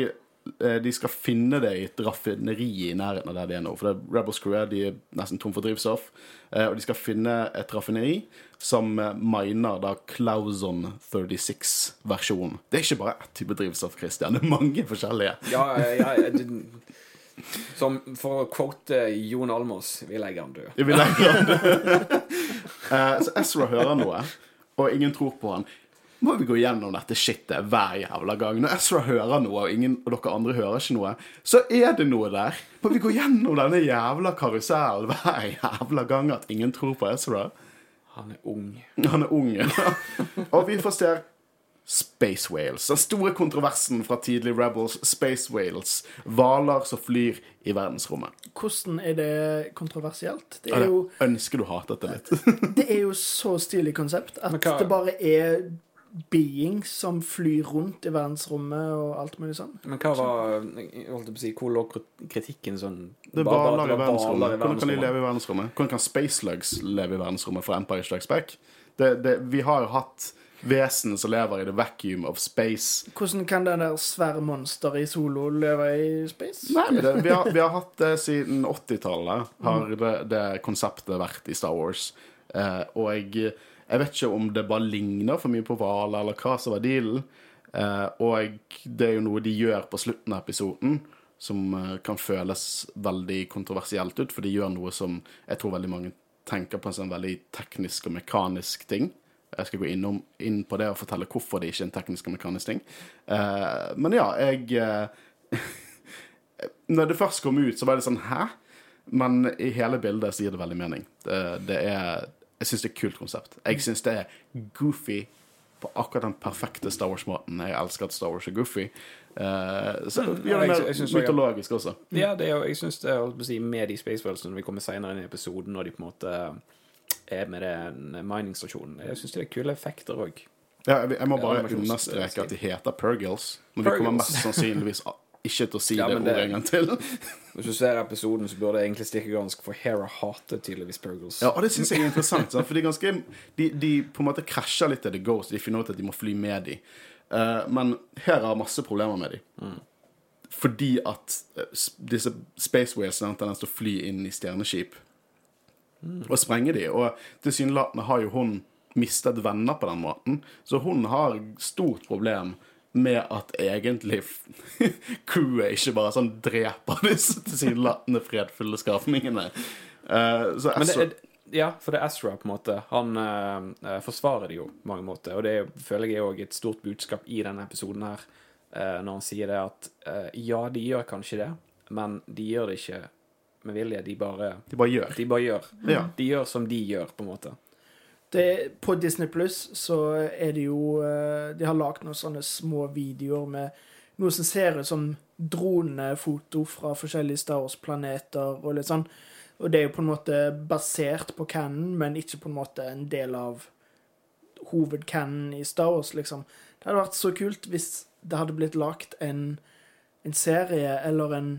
[SPEAKER 1] eh, de skal finne det i et raffineri i nærheten av der de er nå. For det er Rebels Crew de er nesten tom for drivstoff. Eh, og de skal finne et raffineri som miner da Clauson 36-versjonen. Det er ikke bare ett type drivstoff, Christian. Det er mange forskjellige.
[SPEAKER 2] Ja, ja, ja, Som for å quote Jon Almås Vi legger han død.
[SPEAKER 1] Vi legger legge død [laughs] Så Ezra hører noe, og ingen tror på han. Må vi gå gjennom dette shitet hver jævla gang? Når Ezra hører noe, og, ingen, og dere andre hører ikke noe, så er det noe der. Må vi gå gjennom denne jævla karusellen hver jævla gang at ingen tror på Ezra?
[SPEAKER 2] Han er ung.
[SPEAKER 1] Han er ung. [laughs] og vi får se Space Whales. Den store kontroversen fra tidlig Rebels. Space Whales. Hvaler som flyr i verdensrommet.
[SPEAKER 3] Hvordan er det kontroversielt? Det
[SPEAKER 1] Ja,
[SPEAKER 3] er jo,
[SPEAKER 1] det ønsker du hatet det litt. [laughs]
[SPEAKER 3] det er jo så stilig konsept at
[SPEAKER 2] hva-
[SPEAKER 3] det bare er beings som flyr rundt i verdensrommet og alt mulig sånn.
[SPEAKER 2] Men hva var jeg holdt på å si, Hvor lå kritikken sånn
[SPEAKER 1] Det er hvaler i verdensrommet. Hvordan kan de leve i verdensrommet? Hvordan kan spacelugs leve i verdensrommet fra Empire Strikes Back? Det, det, vi har jo hatt vesen som lever i the vacuum of space.
[SPEAKER 3] Hvordan kan det der svære monsteret i Solo leve i space?
[SPEAKER 1] Nei, det, vi, har, vi har hatt det siden 80-tallet, har det, det konseptet vært i Star Wars. Eh, og jeg, jeg vet ikke om det bare ligner for mye på hvaler, eller hva som var dealen. Eh, og det er jo noe de gjør på slutten av episoden som eh, kan føles veldig kontroversielt ut, for de gjør noe som jeg tror veldig mange tenker på som en veldig teknisk og mekanisk ting. Jeg skal gå innom, inn på det og fortelle hvorfor det ikke er en teknisk og mekanisk ting. Uh, men ja, jeg uh, [laughs] Når det først kom ut, så var det sånn Hæ? Men i hele bildet så gir det veldig mening. Det, det er Jeg syns det er et kult konsept. Jeg syns det er goofy på akkurat den perfekte Star Wars-måten. Jeg elsker at Star Wars er goofy. Uh, så
[SPEAKER 2] Mm,
[SPEAKER 1] gjør det mer
[SPEAKER 2] jeg
[SPEAKER 1] mytologisk også.
[SPEAKER 2] Ja, det er jeg syns det er med de Spaceballs når vi kommer senere inn i episoden, når de på en måte er med den miningstasjonen Jeg syns det er kule effekter òg.
[SPEAKER 1] Ja, jeg, må bare understreke at de heter Pergils, Men vi kommer mest sannsynligvis ikke til å si
[SPEAKER 2] Ja,
[SPEAKER 1] det
[SPEAKER 2] men
[SPEAKER 1] ordet en gang til.
[SPEAKER 2] Hvis du ser episoden, så burde det egentlig stikke ganske, for Hera hater tydeligvis Pergils.
[SPEAKER 1] Ja, og det syns jeg er interessant. Sant? For de, ganske, de, de på en måte krasjer litt til The Ghost. De finner ut at de må fly med dem. Eh, men Hera har masse problemer med dem, Fordi at eh, disse Space Whales har en tendens til å fly inn i stjerneskip og sprenge de. Og tilsynelatende har jo hun mistet venner på den måten. Så hun har stort problem med at egentlig crewet [laughs] ikke bare sånn dreper disse tilsynelatende fredfulle skapningene. Uh, så Ezra-
[SPEAKER 2] er, ja, for det er Ezra, på en måte. Han eh, forsvarer det jo på mange måter. Og det er, føler jeg er òg et stort budskap i denne episoden her, uh, når han sier det at ja, de gjør kanskje det, men de gjør det ikke med vilje. De bare,
[SPEAKER 1] De bare gjør.
[SPEAKER 2] de bare gjør.
[SPEAKER 1] Ja.
[SPEAKER 2] De gjør som de gjør, på en måte.
[SPEAKER 3] Det, på Disney Pluss så er det jo eh, De har lagd noen sånne små videoer med noe som ser ut som dronefoto fra forskjellige Star Wars-planeter og litt sånn. Og det er jo på en måte basert på canon, men ikke på en måte en del av hovedcanon i Star Wars, liksom. Det hadde vært så kult hvis det hadde blitt lagt en, en serie eller en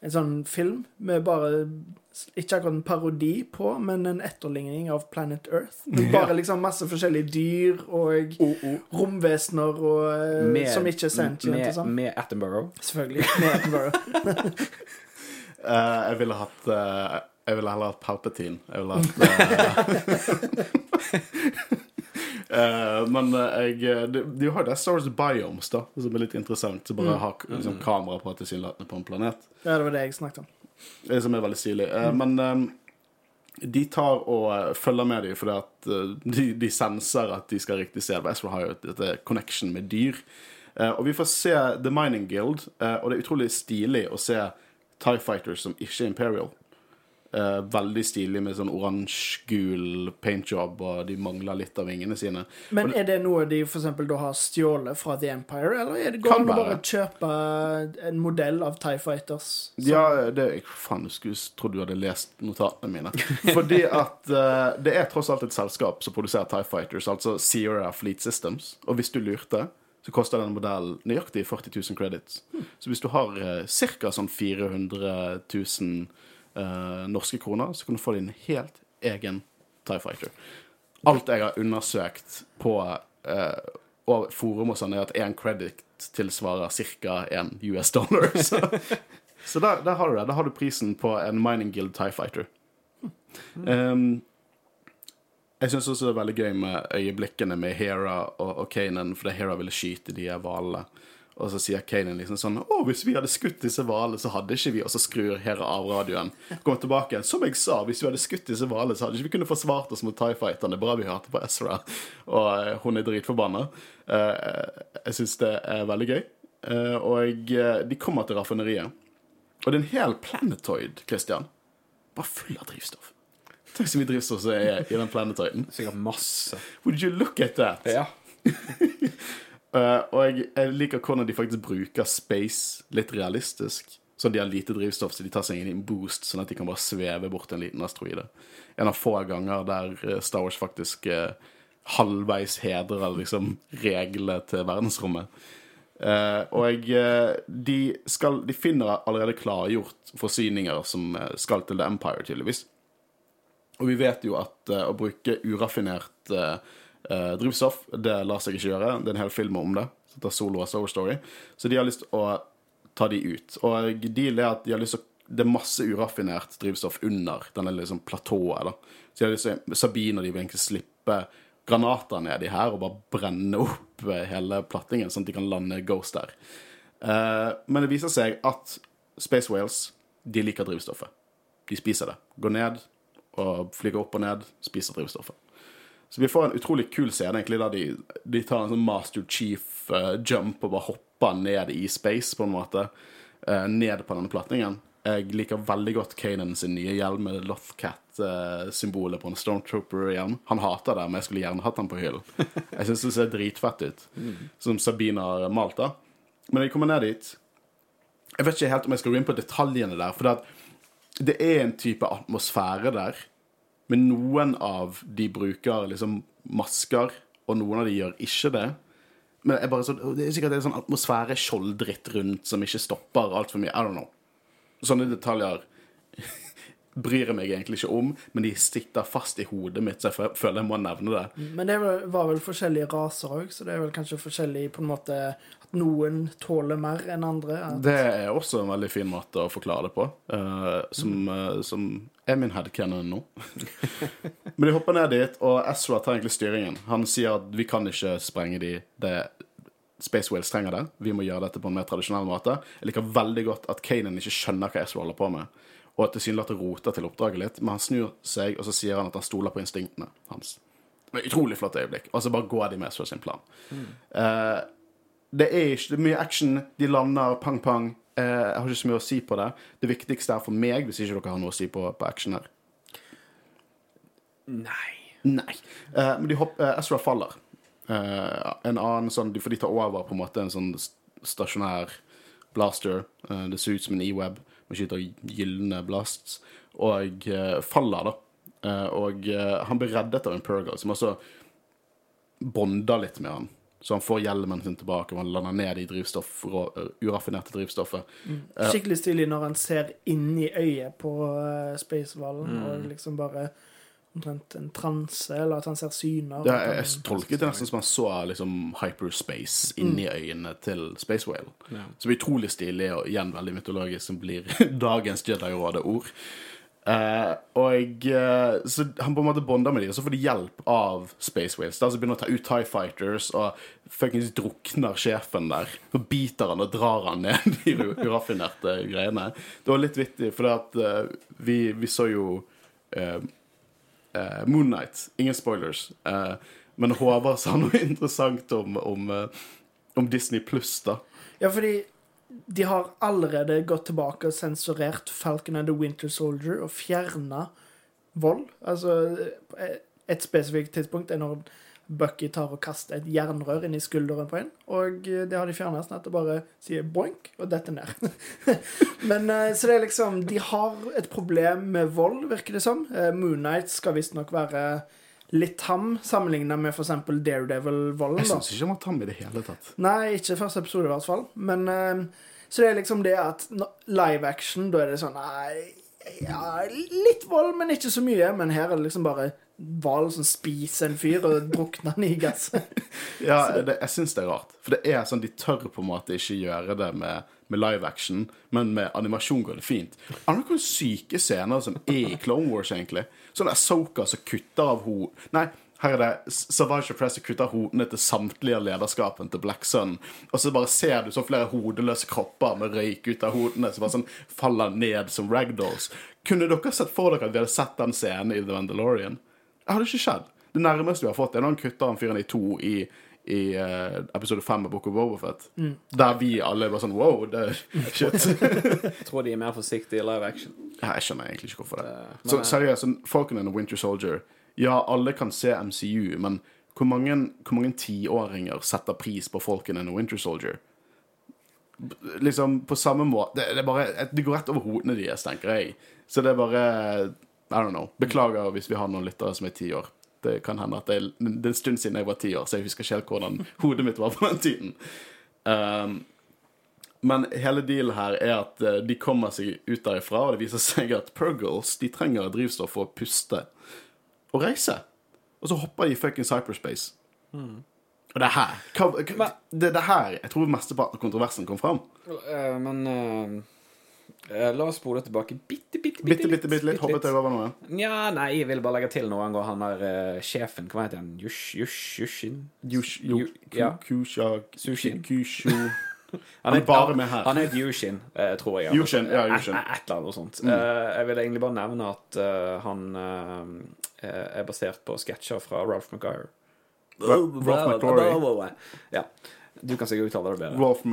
[SPEAKER 3] en sånn film med bare Ikke akkurat en parodi på, men en etterligning av Planet Earth. Med bare liksom masse forskjellige dyr og romvesener og, med, som ikke er sentient
[SPEAKER 2] med,
[SPEAKER 3] sånn.
[SPEAKER 2] med Attenborough.
[SPEAKER 3] Selvfølgelig. Med Attenborough.
[SPEAKER 1] uh, [laughs] jeg ville hatt uh, Jeg ville heller hatt Palpatine. Jeg ville hatt eh, [laughs] eh, Men eh, jeg De, de har jo det Star Wars Biomes, da, som er litt interessant. Så bare har liksom, kamera på tilsynelatende på en planet.
[SPEAKER 3] Ja, det var det jeg snakket om.
[SPEAKER 1] Det som er veldig stilig. Eh, Men um, de tar og eh, følger med dem fordi at eh, de, de senser at de skal riktig se. Ezra har jo et- dette connection med dyr. Eh, og vi får se The Mining Guild, eh, og det er utrolig stilig å se Tie Fighters som ikke er Imperial. Eh, veldig stilig med sånn oransje-gul paintjob, og de mangler litt av vingene sine.
[SPEAKER 3] Men er det noe de for da har stjålet fra The Empire, eller er det går det an å bare kjøpe en modell av Tie Fighters? som-
[SPEAKER 1] Ja, det jeg, Faen, jeg skulle trodd du hadde lest notatene mine. Fordi at uh, det er tross alt et selskap som produserer Tie Fighters, altså Sierra Fleet Systems. Og hvis du lurte, så koster den modellen nøyaktig 40 000 credits. Så hvis du har uh, ca. sånn 400 000 eh, norske kroner, så kan du få din helt egen Tie Fighter. Alt jeg har undersøkt på uh, og forum og sånn, er at én credit tilsvarer ca. én US dollar. [laughs] Så, så der, der har du det. Der har du prisen på en Mining Guild Tie Fighter. Um, jeg syns også det er veldig gøy med øyeblikkene med Hera og, og Kanan, fordi Hera ville skyte de hvalene. Og så sier Kanan liksom sånn Å, hvis vi hadde skutt disse hvalene, så hadde ikke vi Og så skrur Hera av radioen. Kommer tilbake. Som jeg sa, hvis vi hadde skutt disse hvalene, så hadde ikke vi kunnet forsvart oss mot Tie Fighterne. Bra vi hørte på Ezra. Og eh, hun er dritforbanna. Eh, jeg syns det er veldig gøy. Eh, og de kommer til raffineriet. Og det er en hel planetoid, Christian. Bare full av drivstoff. Tenk så mye drivstoff som er i den planetoiden.
[SPEAKER 2] Sikkert masse.
[SPEAKER 1] Would you look at that?
[SPEAKER 2] Ja. [laughs]
[SPEAKER 1] Eh, og jeg, jeg liker hvordan de faktisk bruker space litt realistisk. Så de har lite drivstoff, så de tar seg inn i en boost, sånn at de kan bare sveve bort en liten asteroide. En av få ganger der eh, Star Wars faktisk uh, halvveis hedrer liksom reglene til verdensrommet. Uh, og de, skal, de finner allerede klargjort forsyninger som skal til The Empire, tydeligvis. Og vi vet jo at å bruke uraffinert eh, eh, drivstoff, det lar seg ikke gjøre. Det er en hel film om det. heter Solo Soul Story. Så de har lyst til å ta de ut. Og de er at de har lyst til å Det er masse uraffinert drivstoff under denne liksom platået. da. Så til, Sabine og de vil egentlig slippe granater nedi her og bare brenne opp eh, hele plattingen, sånn at de kan lande Ghost der. Uh, men det viser seg at Space Whales de liker drivstoffet. De spiser det. Går ned og flyger opp og ned, spiser drivstoffet. Så vi får en utrolig kul scene egentlig der de, de tar en sånn Master Chief-jump og bare hopper ned i space, på en måte. Uh, ned på denne platningen. Jeg liker veldig godt Kanan sin nye hjelm med Lothcat-symbolet på en Stormtrooper-hjelm. Han hater det, men jeg skulle gjerne hatt den på hyllen. [laughs] Jeg syns det ser dritfett ut, som Sabine har malt. da. Men jeg kommer ned dit Jeg vet ikke helt om jeg skal gå inn på detaljene der, for det, det er en type atmosfære der. Men noen av de bruker liksom masker, og noen av de gjør ikke det. Men jeg bare så, det er sikkert en sånn atmosfære-skjolddritt rundt som ikke stopper altfor mye. I don't know. Sånne detaljer [laughs] bryr jeg meg egentlig ikke om, men de sitter fast i hodet mitt, så jeg føler jeg må nevne det.
[SPEAKER 3] Men det var var vel forskjellige raser òg, så det er vel kanskje forskjellig på en måte at noen tåler mer enn andre. At,
[SPEAKER 1] Det er også en veldig fin måte å forklare det på, uh, som, uh, som er min headcanon nå. [laughs] Men de hopper ned dit, og Ezra tar egentlig styringen. Han sier at vi kan ikke sprenge de. Det Space Whales trenger det. Vi må gjøre dette på en mer tradisjonell måte. Jeg liker veldig godt at Kanan ikke skjønner hva Ezra holder på med, og at tilsynelatende roter til oppdraget litt, men han snur seg, og så sier han at han stoler på instinktene hans. Et Utrolig flott øyeblikk. Og så bare går de med Ezra sin plan. Eh, det er ikke det er mye action. De lander pang-pang. Eh, jeg har ikke så mye å si på det. Det viktigste er for meg, hvis ikke dere har noe å si på, på action her.
[SPEAKER 2] Nei.
[SPEAKER 1] Nei. Eh, men de hopp, eh, Ezra faller. Eh, en annen sånn, For de tar over på en måte en sånn stasjonær blaster. Det ser ut som en E-web. Man skyter gylne blasts. Og faller, da. Og han blir reddet av en Purgo, som også bonder litt med han. Så han får hjelmen sin tilbake, og han lander ned i drivstoff, uraffinerte drivstoffet.
[SPEAKER 3] Skikkelig stilig når han ser inn i øyet på uh, Spacehvalen, og liksom bare omtrent en transe, eller at han ser syner. Ja,
[SPEAKER 1] jeg, jeg tolket det nesten som han så liksom hyperspace inni øynene til Space Whale.
[SPEAKER 2] Ja.
[SPEAKER 1] Som utrolig stilig og igjen veldig mytologisk, som blir [laughs] dagens Jedi-råde-ord. Eh, og uh, Så han på en måte bonder med dem, og så får de hjelp av Space Whales. Da, så begynner å ta ut Tie Fighters, og fuckings drukner sjefen der. Så biter han og drar han ned [laughs] de uraffinerte greiene. Det var litt vittig, for at uh, vi, vi så jo uh, Moon Knight. Ingen spoilers. Men Håvard sa noe [laughs] interessant om, om, om Disney pluss, da.
[SPEAKER 3] Ja, fordi de har allerede gått tilbake og sensurert Falcon and the Winter Soldier og fjerna vold. Altså, et spesifikt tidspunkt er når Bucky tar og kaster et jernrør inn i skulderen på en, og det har de fjerna sånn at det bare sier boink og detter ned. [laughs] Men eh, Så det er liksom De har et problem med vold, virker det som. Moonnight skal visstnok være litt tam sammenligna med f.eks. Daredevil-volden.
[SPEAKER 1] Jeg syns ikke han var tam i det hele tatt.
[SPEAKER 3] Nei, ikke første episode i hvert fall. Men uh, Så det er liksom det at live action, da er det sånn Nei, ja, litt vold, men ikke så mye. Men her er det liksom bare hval som spiser en fyr og drukner han i gass. [laughs]
[SPEAKER 1] Ja, det, jeg syns det er rart. For det er sånn, de tør på en måte ikke gjøre det med, med live action, men med animasjon går det fint. Er det noen syke scener som er i Clone Wars, egentlig. Sånn Soka som kutter av ho... Nei, her er det Savage Press kutter hodene til samtlige av lederskapen til Black Sun. Og så bare ser du så flere hodeløse kropper med røyk ut av hodene som bare sånn faller ned som ragdolls. Kunne dere sett for dere at vi hadde sett den scenen i The Mandalorian? Det hadde ikke skjedd. Det nærmeste vi har fått, er når han kutter han fyren i to i, i uh, episode fem av Book of Bobafett. Der vi alle var sånn wow, det er [laughs] shit.
[SPEAKER 2] Jeg tror de er mer forsiktige i live action.
[SPEAKER 1] Ja, jeg skjønner egentlig ikke hvorfor det.
[SPEAKER 2] det
[SPEAKER 1] Så
[SPEAKER 2] men, så
[SPEAKER 1] seriøst, sånn, Falcon and the Winter Soldier Ja, alle kan se MCU, men hvor mange, hvor mange tiåringer setter pris på Falcon and the Winter Soldier? Liksom på samme måte Det, det, bare, det går rett over hodene deres, tenker jeg. Så det er bare I don't know. Beklager hvis vi har noen lyttere som er ti år. Det kan hende at det er, en stund siden jeg var ti år, så jeg husker ikke helt hvordan [laughs] hodet mitt var på den tiden. Um, men hele dealen her er at eh, de kommer seg ut derifra, og det viser seg at Purgles de trenger drivstoff for å puste og reise. Og så hopper de i fuckings hyperspace. Og det er her hva, hva, Det er her jeg tror mesteparten av kontroversen kom fram.
[SPEAKER 2] eh, men eh, eh, la oss spole tilbake bitte, bitte,
[SPEAKER 1] Bitte, bitte, bitte litt. Hoppet jeg over noe?
[SPEAKER 2] Nja, nei, jeg vil bare legge til noe angående han der eh, sjefen. Hva heter han? Jush, Jush, Jushin?
[SPEAKER 1] Yush, yu,
[SPEAKER 2] ja.
[SPEAKER 1] kusha,
[SPEAKER 2] Sushin.
[SPEAKER 1] kushu [laughs]
[SPEAKER 2] Han
[SPEAKER 1] er bare med her.
[SPEAKER 2] Han het Yushin, eh, tror jeg.
[SPEAKER 1] Yushin, ja, Yushin.
[SPEAKER 2] Et, et eller annet sånt. Eh, jeg vil egentlig bare nevne at eh, han eh, er basert på sketsjer fra Ralph McGuire.
[SPEAKER 1] Ralph McQuarrie.
[SPEAKER 2] Ja. Du kan sikkert uttale det bedre.
[SPEAKER 1] Ralph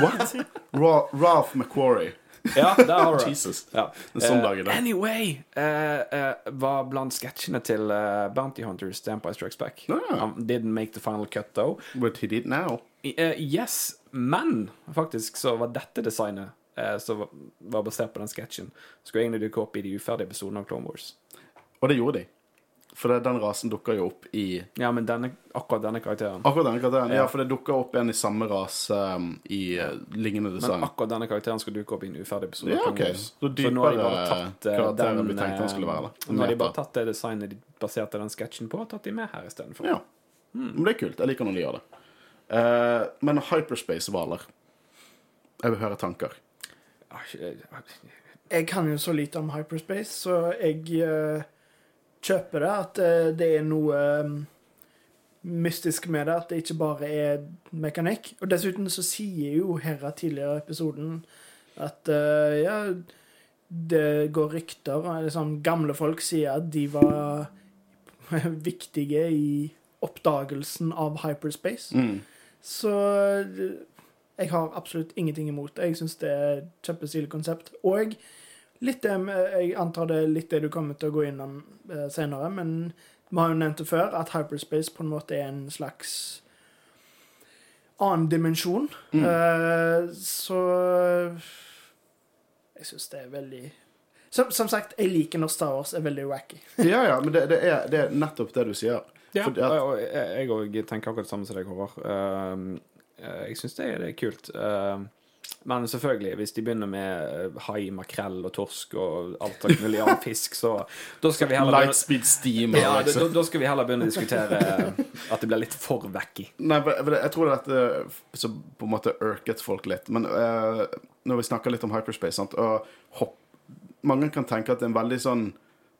[SPEAKER 1] What? Ra Ralph McQuarrie.
[SPEAKER 2] Ja, det har du.
[SPEAKER 1] Jesus.
[SPEAKER 2] Ja.
[SPEAKER 1] En sånn dag i dag.
[SPEAKER 2] Anyway, eh, eh, var blant sketsjene til eh, Bounty Hunters The Empire Strikes Back.
[SPEAKER 1] No.
[SPEAKER 2] Um, didn't make the final cut, though.
[SPEAKER 1] But he did now.
[SPEAKER 2] I- eh, yes, men faktisk så var dette designet eh, som var, var basert på den sketsjen, skulle egentlig dukke opp i de uferdige episodene av Clone Wars.
[SPEAKER 1] Og det gjorde de. For det, den rasen dukker jo opp i
[SPEAKER 2] Ja, men denne, akkurat denne karakteren
[SPEAKER 1] Akkurat denne karakteren. Ja,
[SPEAKER 2] Ja.
[SPEAKER 1] for det dukker opp en i samme rase um, i uh, lignende
[SPEAKER 2] Men akkurat denne karakteren skal dukke opp i en uferdig episode.
[SPEAKER 1] Ja, ok. Så
[SPEAKER 2] Så nå har de bare
[SPEAKER 1] dypere
[SPEAKER 2] tatt eh,
[SPEAKER 1] karakter enn
[SPEAKER 2] den,
[SPEAKER 1] vi tenkte han skulle være. da.
[SPEAKER 2] eh, Nå har de bare tatt det designet de baserte den sketsjen på, og tatt de med her istedenfor.
[SPEAKER 1] Ja. Men det er kult. Jeg liker når de gjør det. Uh, men hyperspace-hvaler Jeg vil høre tanker.
[SPEAKER 2] Eh,
[SPEAKER 3] Jeg kan jo så lite om hyperspace, så jeg eh, kjøper det. At eh, det er noe eh, mystisk med det. At det ikke bare er mekanikk. Og dessuten så sier jo Hera tidligere i episoden at eh, ja Det går rykter sånn, Gamle folk sier at de var [laughs] viktige i oppdagelsen av hyperspace.
[SPEAKER 1] Mm.
[SPEAKER 3] Så jeg har absolutt ingenting imot det. Jeg syns det er et kjempestilig konsept. Og litt det Jeg antar det er litt det du kommer til å gå innom eh, senere, men vi har jo nevnt det før, at hyperspace på en måte er en slags annen dimensjon.
[SPEAKER 1] Mm.
[SPEAKER 3] Eh, så jeg syns det er veldig som, som sagt, jeg liker når Star Wars er veldig wacky. [laughs]
[SPEAKER 1] Ja, ja, men det, det, er, det er nettopp det du sier.
[SPEAKER 2] Ja,
[SPEAKER 1] Fordi at-
[SPEAKER 2] og jeg òg tenker akkurat det samme som deg, Håvard. Uh, eh, jeg syns det, det er kult. Um, men selvfølgelig, hvis de begynner med eh, hai, makrell og torsk og alt mulig annen fisk, så da skal vi heller begynne
[SPEAKER 1] Lightspeed steam.
[SPEAKER 2] ja, da,
[SPEAKER 1] liksom.
[SPEAKER 2] da- skal vi heller begynne å diskutere eh, at det blir litt for wacky.
[SPEAKER 1] Nei, jeg tror det er dette som på en måte ørket folk litt. Men uh, når vi snakker litt om hyperspace sant? Og hopp, Mange kan tenke at det er en veldig sånn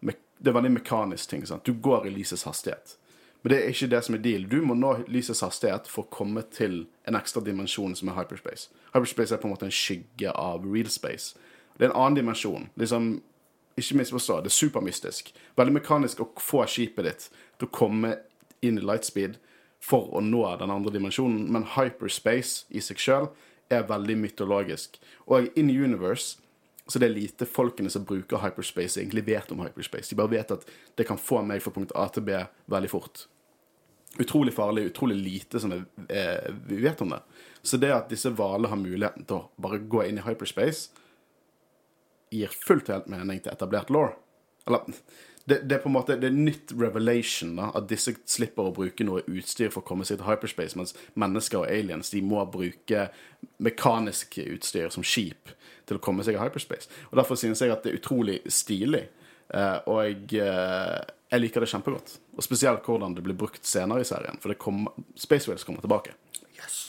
[SPEAKER 1] Det er veldig mekanisk ting. Sant? Du går i lysets hastighet. Men det er ikke det som er deal. Du må nå lysets hastighet for å komme til en ekstra dimensjon som er hyperspace. Hyperspace er på en måte en skygge av real space. Det er en annen dimensjon. Liksom, ikke misforstå, det er supermystisk. Veldig mekanisk å få skipet ditt til å komme inn i lightspeed for å nå den andre dimensjonen, men hyperspace i seg sjøl er veldig mytologisk. Og in universe så det er lite folkene som bruker hyperspace, egentlig vet om hyperspace. De bare vet at det kan få meg fra punkt A til B veldig fort. Utrolig farlig, utrolig lite som eh, vi vet om det. Så det at disse hvalene har muligheten til å bare gå inn i hyperspace, gir fullt og helt mening til etablert law. Eller det, det er på en måte det er nytt revelation da, at disse slipper å bruke noe utstyr for å komme seg til hyperspace, mens mennesker og aliens de må bruke mekanisk utstyr som skip til å komme seg i hyperspace. Og Derfor synes jeg at det er utrolig stilig. Eh, og jeg, eh, jeg liker det kjempegodt. Og spesielt hvordan det blir brukt senere i serien. For det kom, Space Wales kommer tilbake. Yes!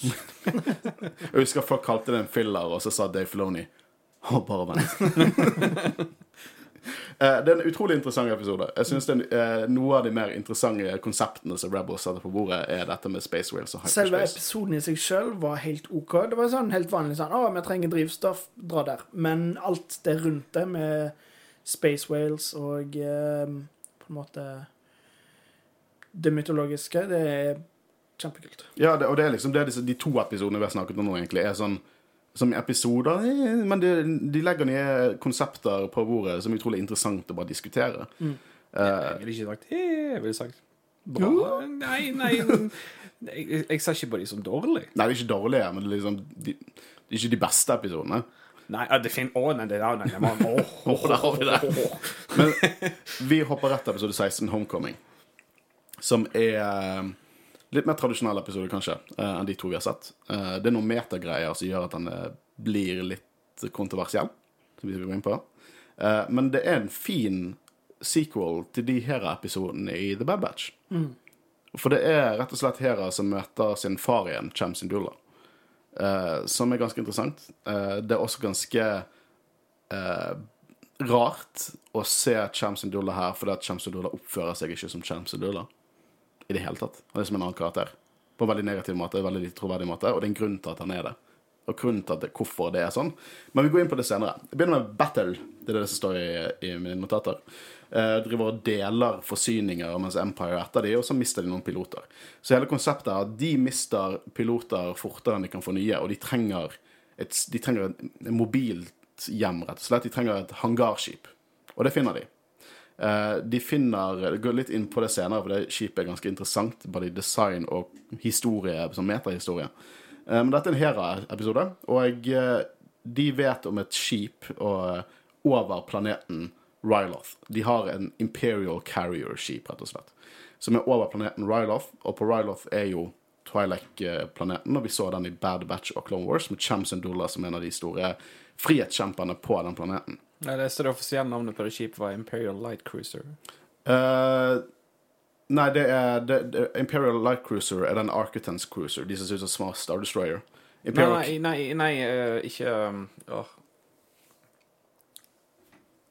[SPEAKER 1] [laughs] jeg husker folk kalte det en filler, og så sa Dave Filoni Å, bare vent. [laughs] Eh, Det er en utrolig interessant episode. Jeg synes det er eh, Noe av de mer interessante konseptene som Rebels satte på bordet, er dette med Space Whales og
[SPEAKER 3] Selve episoden i seg sjøl var helt OK. Det var sånn helt vanlig sånn 'Å, vi trenger drivstoff. Dra der.' Men alt det rundt det, med Space Whales og eh, på en måte det mytologiske, det er kjempekult.
[SPEAKER 1] Ja, det, og det er liksom det er disse, de to episodene vi har snakket om nå, egentlig, er sånn som episoder, eh, men de, de legger nye konsepter på bordet som er utrolig interessant å bare diskutere.
[SPEAKER 3] Mm.
[SPEAKER 1] Eh,
[SPEAKER 2] Jeg ville ikke sagt Jeg ville sagt bra. Nei, nei jeg, jeg, ser ikke på de som dårlige.
[SPEAKER 1] nei, de er ikke dårlige, men det er liksom de, de er ikke de beste episodene.
[SPEAKER 2] Nei, det finner Å, nei, det der, nei, nei, man, [laughs] å, Å,
[SPEAKER 1] der har vi det. [laughs] Men vi hopper rett til episode 16, Homecoming. Som er eh, litt mer tradisjonell episode, kanskje, eh, enn de to vi har sett. Eh, Det er noen metagreier som gjør at den eh, blir litt kontroversiell, som vi går gå inn på. Men det er en fin sequel til de Hera-episodene i The Bad Batch. For det er rett og slett Hera som møter sin far igjen, Cham Sindula. Eh, som er ganske interessant. Det er også ganske rart å se Cham Sindula her, fordi at Cham Sindula oppfører seg ikke som Cham Sindula i det hele tatt. Han er som en annen karakter. På en veldig negativ måte, veldig lite troverdig måte, og det er en grunn til at han er det. Og grunnen til det, hvorfor det er sånn. Men vi går inn på det senere. Jeg begynner med Battle. Det er det som står i, i mine notater. Eh, driver og deler forsyninger mens Empire er etter de, og så mister de noen piloter. Så hele konseptet er at de mister piloter fortere enn de kan få nye, og de trenger et, de trenger et mobilt hjem, rett og slett. De trenger et hangarskip. Og det finner de. Eh, de finner Går litt inn på det senere, for det skipet er ganske interessant. Både i design og historie, som metahistorie. Eh, men dette er en Hera-episode, og eh, de vet om et skip og, over planeten Ryloth. De har en Imperial Carrier-skip, rett og slett, som er over planeten Ryloth. Og på Ryloth er jo Twi'lek-planeten, og vi så den i Bad Batch og Clone Wars, med Cham Syndulla som en av de store frihetskjemperne på den planeten.
[SPEAKER 2] Jeg leste det offisielle navnet på det skipet var Imperial Light Cruiser.
[SPEAKER 1] Uh, nei, det er det, det, Imperial Light Cruiser er den Architens Cruiser. De som ser ut som Smart Star Destroyer. Imperial,
[SPEAKER 2] Nei, nei, nei, eh, ikke um, oh.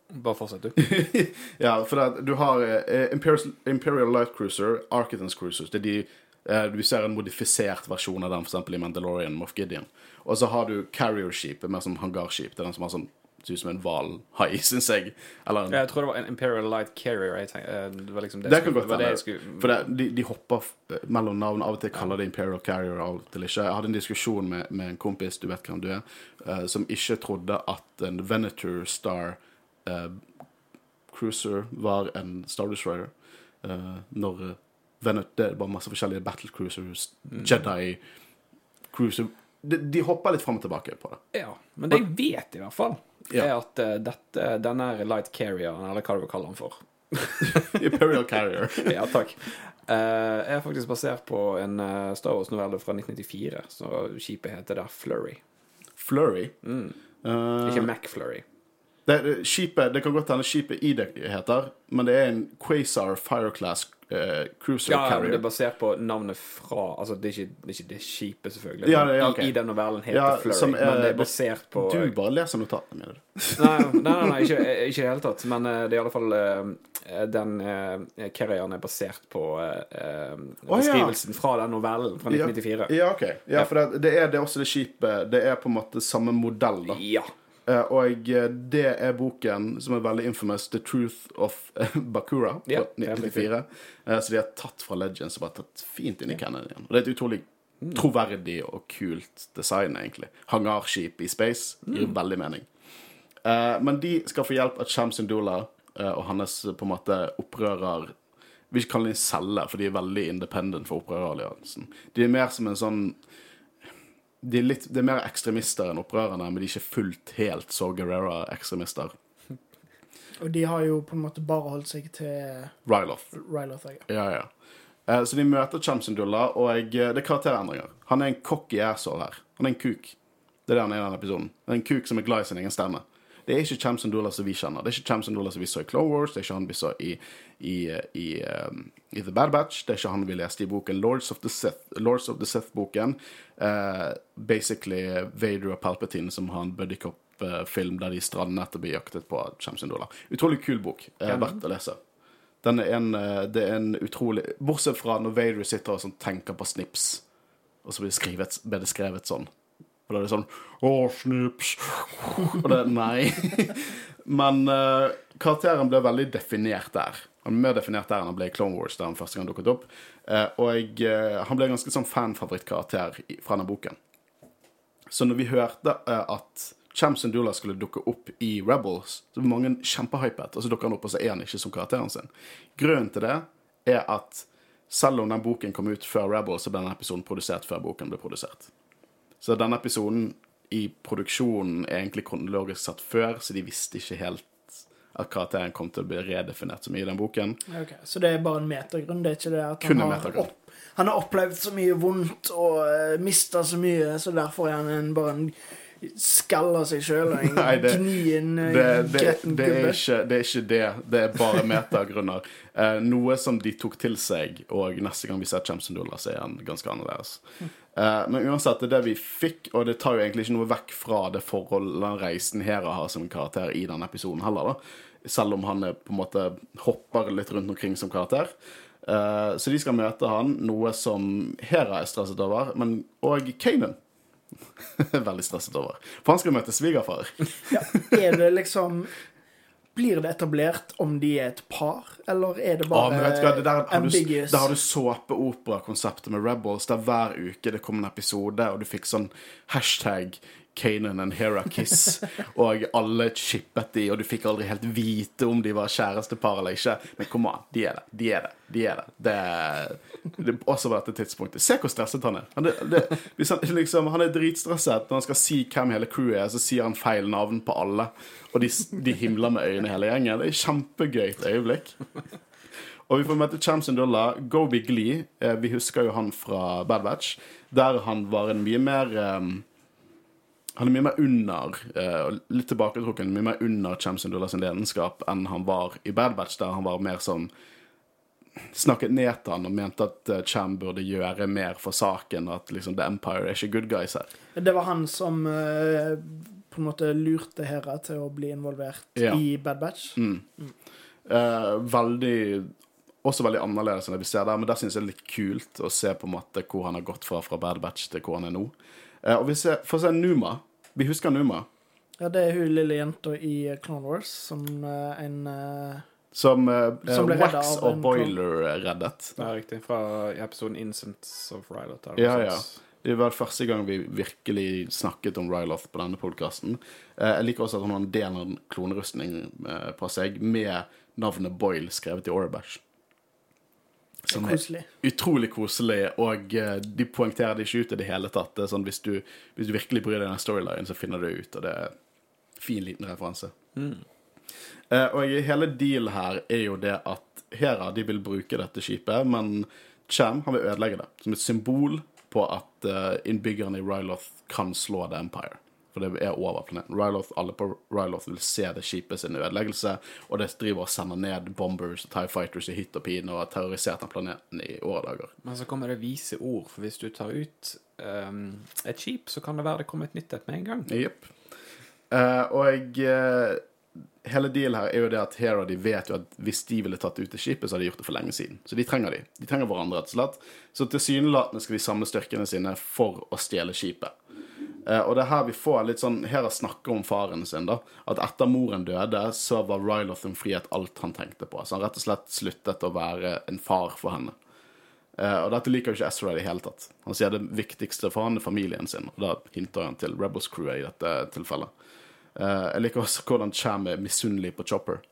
[SPEAKER 2] Bare fortsett, du. [laughs]
[SPEAKER 1] Ja, for det, du har uh, Imperial, Imperial Light Cruiser, Architens Cruisers. Det er de uh, Du ser en modifisert versjon av den, f.eks. i Mandalorian, Moff Gideon. Og så har du Carrier-skip, mer som hangarskip. Det er den som har sånn ser ut som en hvalhai, [laughs] syns jeg. Eller en
[SPEAKER 2] Jeg tror det var en Imperial Light Carrier. Jeg tenk, eh, det var liksom det,
[SPEAKER 1] Det kan
[SPEAKER 2] skulle-
[SPEAKER 1] godt hende.
[SPEAKER 2] skulle
[SPEAKER 1] For det, de, de hopper mellom navn. Av og til kaller de Imperial Carrier, av og til ikke. Jeg hadde en diskusjon med, med en kompis, du vet hvem du er, uh, som ikke trodde at en Venator Star uh, Cruiser var en Star Destroyer. Uh, når Venet, Det er bare masse forskjellige Battle Cruisers, Jedi Cruiser de, de hopper litt fram og tilbake på det.
[SPEAKER 2] Ja, men det jeg vet i hvert fall,
[SPEAKER 1] Ja.
[SPEAKER 2] er at uh, dette, denne Light Carrieren, eller hva du vil kalle den for, [laughs]
[SPEAKER 1] Imperial Carrier. [laughs]
[SPEAKER 2] Ja, takk. Uh, er faktisk basert på en eh, Star Wars-novelle fra 1994, så skipet heter der Flurry.
[SPEAKER 1] Flurry.
[SPEAKER 2] Mm.
[SPEAKER 1] Uh,
[SPEAKER 2] Ikke MacFlurry.
[SPEAKER 1] Det, det, skipet, det kan godt hende skipet ID heter, men det er en Quasar Fireclass uh, Cruiser
[SPEAKER 2] Ja, men det er basert på navnet fra Altså, det er ikke det, er ikke det skipet, selvfølgelig.
[SPEAKER 1] Ja, ja, okay.
[SPEAKER 2] I, I den novellen heter
[SPEAKER 1] Ja,
[SPEAKER 2] Flurry,
[SPEAKER 1] som er-
[SPEAKER 2] men det er basert på
[SPEAKER 1] Du bare leser notatene mine, du. [laughs]
[SPEAKER 2] Nei, nei, nei, nei ikke, i det hele tatt. Men uh, det er i alle fall eh, Den uh, carrieren er basert på beskrivelsen oh,
[SPEAKER 1] ja.
[SPEAKER 2] fra den novellen fra 1994.
[SPEAKER 1] Ja, ok. Ja, for det, det, er, det også det skipet Det er på en måte samme modell, da.
[SPEAKER 2] Ja.
[SPEAKER 1] Eh, og eh, det er boken som er veldig infamous, 'The Truth of eh, Bakura' fra
[SPEAKER 2] yeah, helt
[SPEAKER 1] 1994. Eh, så de har tatt fra Legends og bare tatt fint inn i igjen. Og det er et utrolig troverdig og kult design, egentlig. Hangarskip i space gir veldig mening. Eh, men de skal få hjelp av Cham Sindula eh, og hans eh, på en måte opprører Vi kan kalle dem celler, for de er veldig independent for opprøreralliansen. De er mer som en sånn de er, litt, de er mer ekstremister enn opprørerne, men de er ikke fullt helt så Guerrera-ekstremister.
[SPEAKER 3] Og de har jo på en måte bare holdt seg til
[SPEAKER 1] Ryloth.
[SPEAKER 3] Ryloth. Ja.
[SPEAKER 1] Ja, ja. Eh, Så de møter Chamsundulla, og jeg, eh, det er karakterendringer. Han er en cocky asshole her. Han er en kuk. Det er det han er i denne episoden. Det er en kuk som er glad i sin egen stemme. Det er ikke Chamsundullah som vi kjenner. Det er ikke Chamsundullah som vi så i Clone Wars, det er ikke han vi så i, i, i, um, i The Bad Batch, det er ikke han vi leste i boken Lords of the Sith. Lords of the Sith-boken. eh, basically Vader og Palpatine som har en buddycop-film der de strander etter å bli jaktet på av Chamsundullah. Utrolig kul bok. Uh, verdt å lese. Den er en, eh, det er en utrolig Bortsett fra når Vader sitter og sånn, tenker på snips, og så blir det, skrevet, blir det skrevet sånn. Og da er det sånn Å, snips. Og det Nei. Men uh, karakteren ble veldig definert der. Han ble mer definert der enn han ble i Clone Wars, der han første gang dukket opp. Uh, og uh, han ble en ganske sånn fanfavorittkarakter fra denne boken. Så når vi hørte at and Sindula skulle dukke opp i Rebels, så var mange kjempehypet, og så dukker han opp, og så er han ikke som karakteren sin. Grunnen til det er at selv om den boken kom ut før Rebels, så ble denne episoden produsert før boken ble produsert. Så denne episoden i produksjonen er egentlig kronologisk satt før, så de visste ikke helt at karakteren kom til å bli redefinert så mye i den boken.
[SPEAKER 3] Ok, Så det er bare en metergrunn? Det er ikke det at han har, opp, han har opplevd så mye vondt og uh, mista så mye, så derfor er han en, bare en skall av seg sjøl og en
[SPEAKER 1] det-
[SPEAKER 3] gnien,
[SPEAKER 1] Det, det,
[SPEAKER 3] gretten
[SPEAKER 1] det,
[SPEAKER 3] gubbe.
[SPEAKER 1] det er ikke det. Det er bare metagrunner. Eh, noe som de tok til seg, og neste gang vi ser Chamsundula, så er han ganske annerledes. Eh, men uansett, det er det vi fikk, og det tar jo egentlig ikke noe vekk fra det forholdet den reisen Hera har som karakter i denne episoden heller, da. Selv om han er, på en måte hopper litt rundt omkring som karakter. Eh, så de skal møte han, noe som Hera er stresset over, men òg Kanan [laughs] veldig stresset over. For han skal møte svigerfar.
[SPEAKER 3] Ja, er det liksom Blir det etablert om de er et par, eller er det bare
[SPEAKER 1] men vet hva, det der har du,
[SPEAKER 3] ambiguous?
[SPEAKER 1] der har du såpeoperakonseptet med Rebels, der hver uke det kom en episode, og du fikk sånn hashtag Kanan and Hera Kiss, [laughs] og alle chippet de, og du fikk aldri helt vite om de var kjærestepar eller ikke. Men kom an, de er det. De er det. De er det. Det det også på dette tidspunktet. Se hvor stresset han er. Han det, han, liksom, han er dritstresset når han skal si hvem hele crewet er, så sier han feil navn på alle, og de, de himler med øynene hele gjengen. Det er et kjempegøyt øyeblikk. Og vi får møte Cham Dulla Gobi Glee. Eh, vi husker jo han fra Bad Batch. Der han var en mye mer eh, Han er mye mer under, uh, litt tilbaketrukken, mye mer under Cham Sindullah sin lidenskap enn han var i Bad Batch, der han var mer som Snakket ned til han og mente at eh, Cham burde gjøre mer for saken. At liksom The Empire er ikke good guys her.
[SPEAKER 3] Det var han som uh, på en måte lurte Hera til å bli involvert
[SPEAKER 1] Ja.
[SPEAKER 3] i Bad Batch.
[SPEAKER 1] Eh, veldig Også veldig annerledes enn det vi ser der, men der syns jeg det er litt kult å se på en måte hvor han har gått fra fra Bad Batch til hvor han er nå. Eh, og vi ser, får se Numa. Vi husker Numa.
[SPEAKER 3] Ja, det er hun lille jenta i Clone Wars som eh, en eh,
[SPEAKER 1] Som, uh,
[SPEAKER 3] Som ble
[SPEAKER 1] Wax
[SPEAKER 3] av
[SPEAKER 1] og
[SPEAKER 3] en
[SPEAKER 1] Boiler eh, reddet.
[SPEAKER 2] Ja, riktig. Fra episoden 'Innocence of Ryloth'.
[SPEAKER 1] Ja, ja. Det var første gang vi virkelig snakket om Ryloth på denne podkasten. Uh, jeg liker også at han har en del av en klonerustning eh, på seg, med navnet Boyle skrevet i Orabash. Som er
[SPEAKER 3] koselig.
[SPEAKER 1] utrolig koselig, og eh, de poengterer det ikke ut i det hele tatt. Det er sånn, hvis, du, hvis du virkelig bryr deg om storylinen, så finner du det ut, og det er en fin, liten referanse. Eh, og hele dealen her er jo det at Hera de vil bruke dette skipet, men Cham han vil ødelegge det. Som et symbol på at uh, innbyggerne i Ryloth kan slå The Empire. For det er over planeten. Ryloth, alle på Ryloth vil se det skipet sin ødeleggelse, og det driver og sender ned bombers og Tie Fighters i hytt og pine og har terrorisert den planeten i åredager.
[SPEAKER 2] Men så kommer det vise ord, for hvis du tar ut um, et skip, så kan det være det kommer et nytt et med en gang.
[SPEAKER 1] Jepp. Uh, og uh, hele dealen her er jo det at Hera de vet jo at hvis de ville tatt ut det skipet, så hadde de gjort det for lenge siden. Så de trenger de. De trenger hverandre, rett og slett. Så tilsynelatende skal de samle styrkene sine for å stjele skipet. Eh, og det er her vi får litt sånn Her er snakker om faren sin, da. At etter moren døde, så var Ryloth en frihet alt han tenkte på. Så han rett og slett sluttet å være en far for henne. Eh, og dette liker jo ikke Ezra i det hele tatt. Han sier det viktigste for han er familien sin, og da hinter han til Rebels Crew i dette tilfellet. Eh, jeg liker også hvordan Cham er misunnelig på Chopper.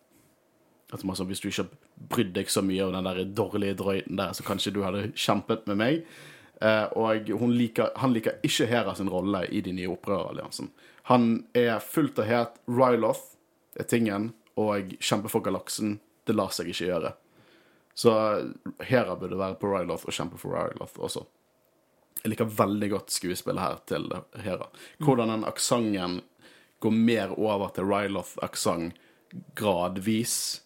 [SPEAKER 1] At man, sånn, Hvis du ikke brydde deg så mye om den der dårlige drøyten der, så kanskje du hadde kjempet med meg. Eh, og liker, han liker ikke Hera sin rolle i de nye opprøralliansen. Han er fullt og helt Ryloth er tingen, og kjempe for galaksen. Det lar seg ikke gjøre. Så Hera burde være på Ryloth og kjempe for Ryloth også. Jeg liker veldig godt skuespillet her til Hera. Hvordan den aksenten går mer over til Ryloth-aksent gradvis.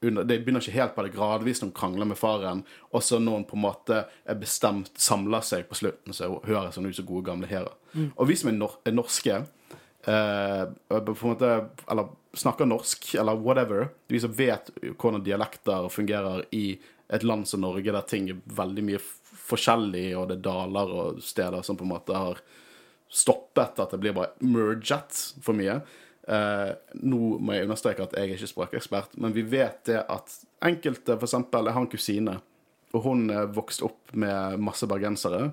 [SPEAKER 1] Under, det begynner ikke helt på det gradvis når hun krangler med faren, og så når hun på en måte er bestemt samler seg på slutten, så høres hun ut som gode, gamle Hera. Og vi som er, nor er norske, eh, på en måte, eller snakker norsk, eller whatever, vi som vet hvordan dialekter fungerer i et land som Norge, der ting er veldig mye forskjellig, og det er daler og steder som på en måte har stoppet at det blir bare merget for mye. Eh, nå må jeg understreke at jeg er ikke språkekspert, men vi vet det at enkelte, eksempel, Jeg har en kusine, og hun er vokst opp med masse bergensere,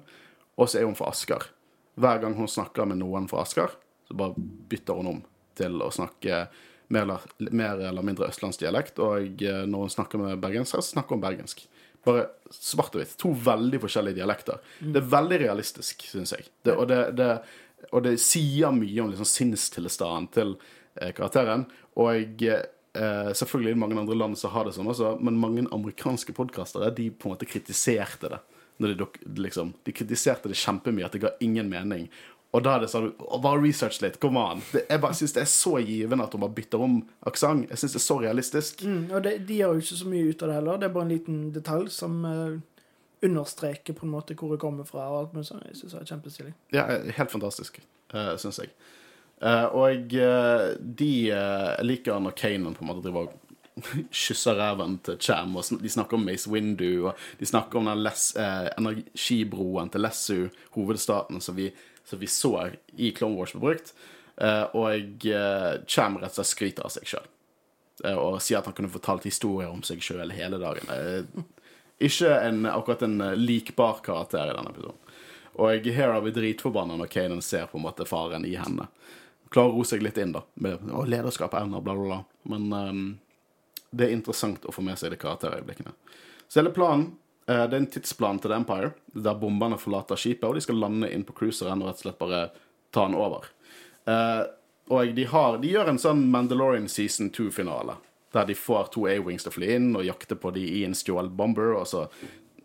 [SPEAKER 1] og så er hun fra Asker. Hver gang hun snakker med noen fra Asker, så bare bytter hun om til å snakke mer eller, mer eller mindre østlandsdialekt, og eh, når hun snakker med bergensere, så snakker hun bergensk. Bare svart og hvitt. To veldig forskjellige dialekter. Det er veldig realistisk, syns jeg. Det, og, det, det, og, det, sier mye om liksom sinnstilstanden til eh, karakteren. Og eh, selvfølgelig i mange andre land så har det sånn også, men mange amerikanske podkastere de på en måte kritiserte det. De, liksom, de kritiserte det kjempemye, at det ga ingen mening. Og da er det sånn Bare research litt. Kom an. Det, jeg bare syns det er så givende at hun bare bytter om aksent. Jeg syns det er så realistisk.
[SPEAKER 3] Mm, og det, de gjør jo ikke så mye ut av det heller. Det er bare en liten detalj som uh, understreker på en måte hvor det kommer fra. og alt mulig sånt. Jeg synes det er kjempestilig.
[SPEAKER 1] Ja, helt fantastisk, uh, syns jeg. Uh, og uh, de uh, liker når Kanan på en måte driver og [laughs] kysser ræven til Cham, og de snakker om Mace Windu, og de snakker om den les, energibroen til Lessu, hovedstaten, som vi som vi så i Clone Wars ble brukt. Uh, og uh, Cham rett og slett skryter av seg sjøl. Og sier at han kunne fortalt historier om seg sjøl hele dagen. Ikke en, akkurat en likbar karakter i denne episoden. Og Hera blir dritforbanna når Kanan ser på en måte faren i henne. Klarer å roe seg litt inn, da, med å, lederskap, evner, bla, bla, bla. Men um, det er interessant å få med seg de karakterøyeblikkene. Så hele planen uh, det er en tidsplan til The Empire, der bombene forlater skipet, og de skal lande inn på cruiseren og rett og slett bare ta den over. Uh, og de, har, de, gjør en sånn Mandalorian season 2-finale, der de får to A-wings til å fly inn og jakte på de i en stjålet bomber, og så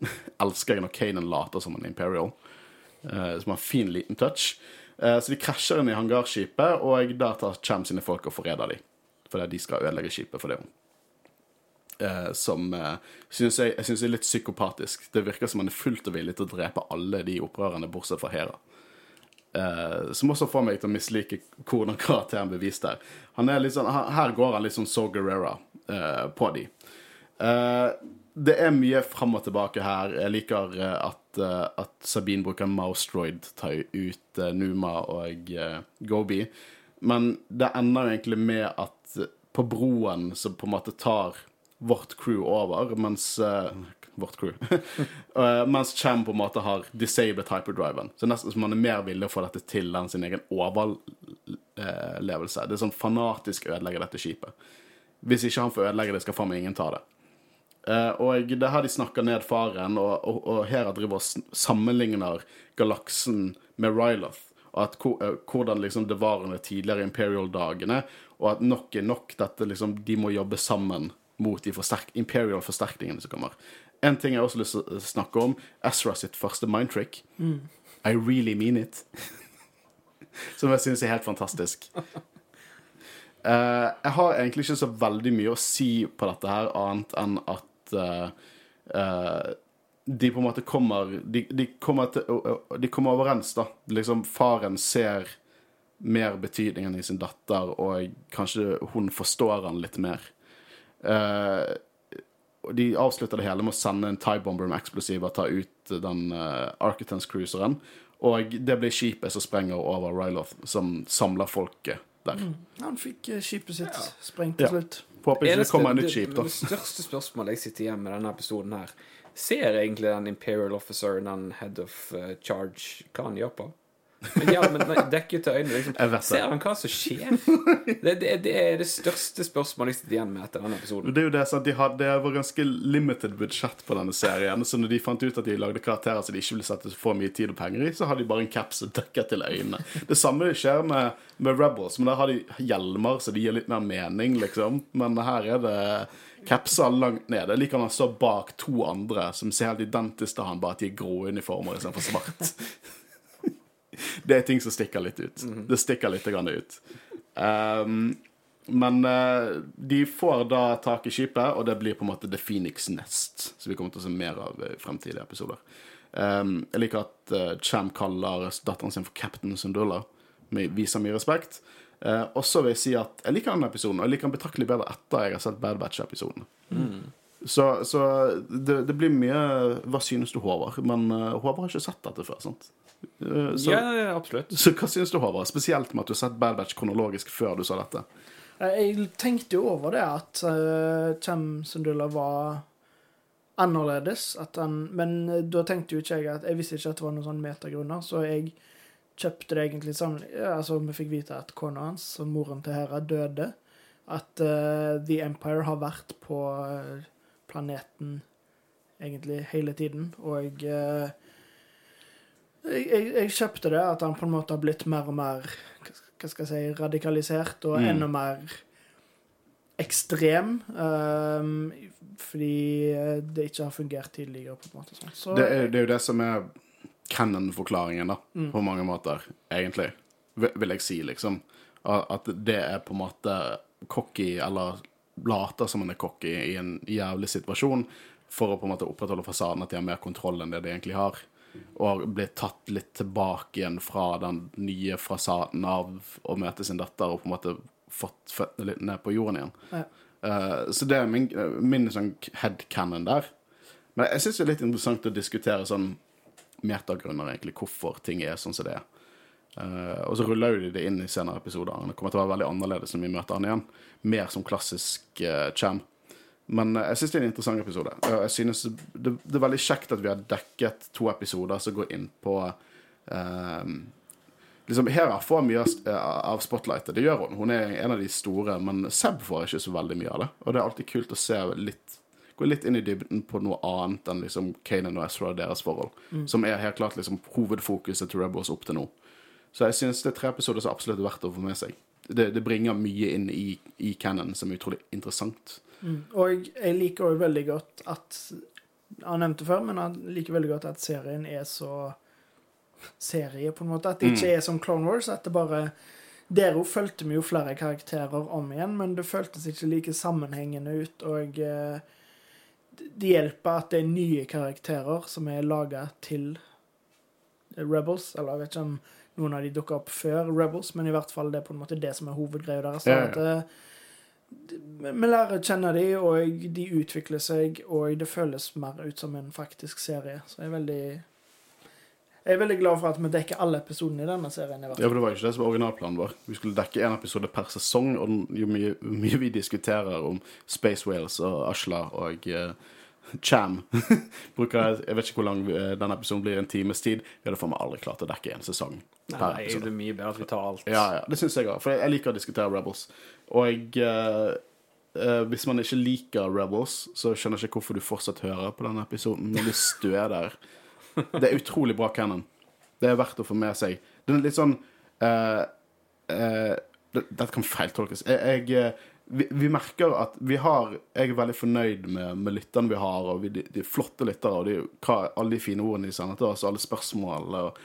[SPEAKER 1] [laughs] elsker jeg når Kanan later som en Imperial, uh, som har en fin, liten touch. Uh, så de krasjer inn i hangarskipet, og der tar Cham sine folk og forræder dem. fordi de skal ødelegge skipet for det. Uh, som uh, synes jeg, jeg synes er litt psykopatisk. Det virker som han er fullt og villig til å drepe alle de opprørerne, bortsett fra Hera. Eh, som også får meg til å mislike hvordan karakteren blir vist der. Er sånn, her går han litt sånn So Guerrera uh, på de. Uh, det er mye fram og tilbake her. Jeg liker eh, at, at Sabine bruker Moustroid, tar ut Numa og Gobi. Men det ender jo egentlig med at på broen så på en måte tar vårt crew over, mens uh, Vårt crew. [laughs] uh, mens Cham på en måte har disabled hyperdriven. Så nesten som han er mer villig å få dette til enn sin egen overlevelse. Det er sånn fanatisk ødelegge dette skipet. Hvis ikke han får ødelegge det, skal faen meg ingen ta det. Uh, og det er her de snakker ned faren, og, og, og Hera driver og sammenligner galaksen med Ryloth. og at eh, hvordan liksom det var under tidligere Imperial-dagene, og at nok er nok dette liksom De må jobbe sammen mot de forsterk Imperial-forsterkningene som kommer. En ting jeg også lyst til å snakke om, Ezra sitt første mindtrick. I really mean it. [laughs] Som jeg syns er helt fantastisk. Uh, [laughs] jeg har egentlig ikke så veldig mye å si på dette her, annet enn at uh, uh, de på en måte kommer De, de, kommer, til, de kommer overens, da. Liksom Faren ser mer betydningen i sin datter, og kanskje hun forstår han litt mer. Og de avslutter det hele med å sende en Tie Bomber med eksplosiver, ta ut den uh, Architans-cruiseren. Og det blir skipet som sprenger over Ryloth, som samler folket der.
[SPEAKER 3] Han fikk eh, skipet sitt
[SPEAKER 2] Ja.
[SPEAKER 3] sprengt til
[SPEAKER 1] Ja.
[SPEAKER 3] slutt.
[SPEAKER 1] Håper ikke det kommer et nytt skip, da.
[SPEAKER 2] Det største spørsmålet jeg sitter igjen med denne episoden her, ser egentlig den Imperial Officer, den Head of uh, Charge, hva han gjør på? Men ja, men dekk ut øynene, liksom. Ser han hva som skjer? [laughs] Det, det, det er det største spørsmålet jeg sitter igjen med etter denne episoden.
[SPEAKER 1] Det er jo det at de hadde, var ganske limited budsjett på denne serien. Så når de fant ut at de lagde karakterer som de ikke ville sette for mye tid og penger i, så har de bare en caps som dekker til øynene. Det samme skjer med, med Rebels, men der har de hjelmer, så de gir litt mer mening, liksom. Men her er det capser langt ned. Jeg liker han står bak to andre som ser helt identiske til han, bare at de er grå uniformer istedenfor svart. Det er ting som stikker litt ut. Det stikker litt grann ut. Um, men uh, de får da tak i skipet, og det blir på en måte The Phoenix Nest. Så vi kommer til å se mer av i fremtidige episoder. Um, jeg liker at uh, Cham kaller datteren sin for Captain Sundula. Med, viser mye respekt. Uh, og så vil jeg si at jeg liker denne episoden, og jeg liker den betraktelig bedre etter jeg har sett Bad Batch-episoden. Så, så det, det blir mye Hva synes du, Håvard? Men uh, Håvard har ikke sett dette før, sant? Eh, så,
[SPEAKER 2] Ja, absolutt.
[SPEAKER 1] så hva synes du, Håvard? Spesielt med at du har sett Bad Batch kronologisk før du sa dette.
[SPEAKER 3] Eh, Jeg tenkte jo over det at uh, Chem Sundula var annerledes. At han, men eh, da tenkte jo ikke jeg at Jeg visste ikke at det var noen sånn metagrunner, så jeg kjøpte det egentlig sammen ja, Altså, vi fikk vite at kona hans, moren til Hera, døde. At uh, The Empire har vært på eh, planeten egentlig hele tiden, og eh, jeg, jeg, jeg kjøpte det, at han på en måte har blitt mer og mer hva skal jeg si, radikalisert og
[SPEAKER 1] Mm.
[SPEAKER 3] enda mer ekstrem. Um, fordi eh, det ikke har fungert tidligere. på en måte sånn. Så,
[SPEAKER 1] Det er, det er jo det som er canon-forklaringen, da,
[SPEAKER 3] Mm.
[SPEAKER 1] på mange måter, egentlig. Vil jeg si, liksom. At det er på en måte cocky, eller later som han er cocky i en jævlig situasjon, for å på en måte opprettholde fasaden at de har mer kontroll enn det de egentlig har. Og blir tatt litt tilbake igjen fra den nye fasaden av å møte sin datter, og på en måte fått føttene litt ned på jorden igjen.
[SPEAKER 3] Ja.
[SPEAKER 1] Uh, så det er min, min sånn headcanon der. Men jeg syns det er litt interessant å diskutere sånn metagrunner, egentlig, hvorfor ting er sånn som det er. Eh, og så ruller jo de det inn i senere episoder. Det kommer til å være veldig annerledes når vi møter han igjen. Mer som klassisk uh, Cham. Men uh, jeg syns det er en interessant episode. Og jeg synes det, det er veldig kjekt at vi har dekket to episoder som går inn på liksom Hera får mye av- spotlightet. Det gjør hun. Hun er en av de store, men Seb får ikke så veldig mye av det. Og det er alltid kult å se litt Gå litt inn i dybden på noe annet enn liksom Kanan og Ezra og deres forhold. Som er helt klart liksom hovedfokuset til Rebels opp til nå. Så jeg syns det er tre episoder som absolutt er verdt å få med seg. Det, det bringer mye inn i, i canon som er utrolig interessant.
[SPEAKER 3] Mm. Og jeg liker òg veldig godt at Jeg har nevnt det før, men jeg liker veldig godt at serien er så serie, på en måte. At det ikke er som Clone Wars. At det bare Der òg fulgte vi jo flere karakterer om igjen, men det føltes ikke like sammenhengende ut. Og eh, det hjelper at det er nye karakterer som er laga til Rebels. Eller jeg vet ikke om noen av de dukka opp før Rebels, men i hvert fall det er på en måte det som er hovedgreia deres.
[SPEAKER 1] Ja, ja.
[SPEAKER 3] At, eh, vi lærer å kjenne de, og de utvikler seg, og det føles mer ut som en faktisk serie. Så jeg er veldig Jeg er veldig glad for at vi dekker alle episodene i denne serien. i
[SPEAKER 1] Ja, for Det var jo ikke det som var originalplanen vår. Vi skulle dekke én episode per sesong, og jo mye, mye vi diskuterer om Space Whales og Ashla og uh, Cham [laughs] Bruker, Jeg vet ikke hvor lang eh, denne episoden blir, en times tid. Vi hadde for meg aldri klart å dekke en sesong
[SPEAKER 2] Nei, det er mye bedre at vi tar alt.
[SPEAKER 1] Ja, ja, det syns jeg òg. For jeg liker å diskutere Rebels. Og jeg, eh, hvis man ikke liker Rebels, så skjønner jeg ikke hvorfor du fortsatt hører på denne episoden. Når hvis du er der. Det er utrolig bra canon. Det er verdt å få med seg. Den er litt sånn eh, eh, Dette kan feiltolkes. Jeg, jeg, eh, vi, vi merker at vi har Jeg er veldig fornøyd med, med lytterne vi har, og vi, de, de flotte lyttere, og de, hva, alle de fine ordene de sender til oss, alle spørsmål og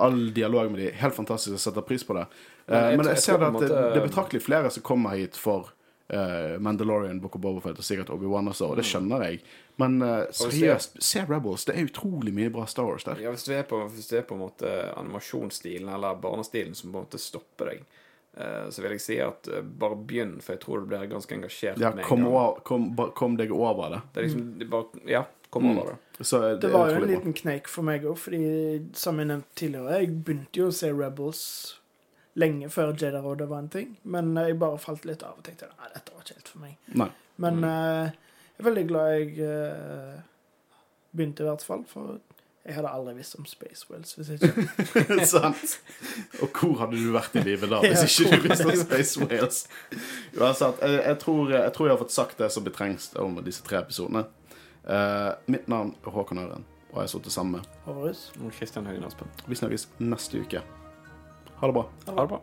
[SPEAKER 1] all dialog med de. Helt fantastisk. Jeg setter pris på det. Eh,
[SPEAKER 2] Men jeg
[SPEAKER 1] men jeg
[SPEAKER 2] jeg
[SPEAKER 1] ser det at det,
[SPEAKER 2] måte-
[SPEAKER 1] det er betraktelig flere som kommer hit for uh, Mandalorian, Book of Bobafett og sikkert Obi-Wan også, og det skjønner jeg. Men
[SPEAKER 2] uh,
[SPEAKER 1] seriøst, se Rebels. Det er utrolig mye bra Star Wars der.
[SPEAKER 2] Ja, hvis du er på, hvis du er på en måte animasjonsstilen eller barnestilen som på en måte stopper deg, så vil jeg si at eh, bare begynn, for jeg tror du blir ganske engasjert
[SPEAKER 1] Ja,
[SPEAKER 2] med en
[SPEAKER 1] kom,
[SPEAKER 2] gang.
[SPEAKER 1] over, kom, kom deg over det.
[SPEAKER 2] Det er liksom, det er bare, ja, kom
[SPEAKER 1] Mm.
[SPEAKER 2] over det.
[SPEAKER 1] Så det,
[SPEAKER 3] Det var jo en liten kneik for meg òg, fordi som jeg nevnte tidligere, jeg begynte jo å se Rebels lenge før Jedi Road var en ting, men jeg bare falt litt av og tenkte nei, dette var ikke helt for meg.
[SPEAKER 1] Nei.
[SPEAKER 3] Men
[SPEAKER 2] Mm.
[SPEAKER 3] uh, jeg er veldig glad jeg uh, begynte, i hvert fall, for jeg hadde aldri visst om Space Whales hvis ikke. [laughs]
[SPEAKER 1] Sant. Og hvor hadde du vært i livet da, [laughs] hvis ikke du visste om Space Whales? Uansett, jeg, jeg, tror, jeg tror jeg har fått sagt det som blir trengs om disse tre episodene. Uh, mitt navn er Håkon Øren, og jeg har sittet sammen med
[SPEAKER 3] Horus.
[SPEAKER 2] Christian Høgen Aspen.
[SPEAKER 1] Vi snakkes neste uke. Ha det bra.
[SPEAKER 2] Ha det bra.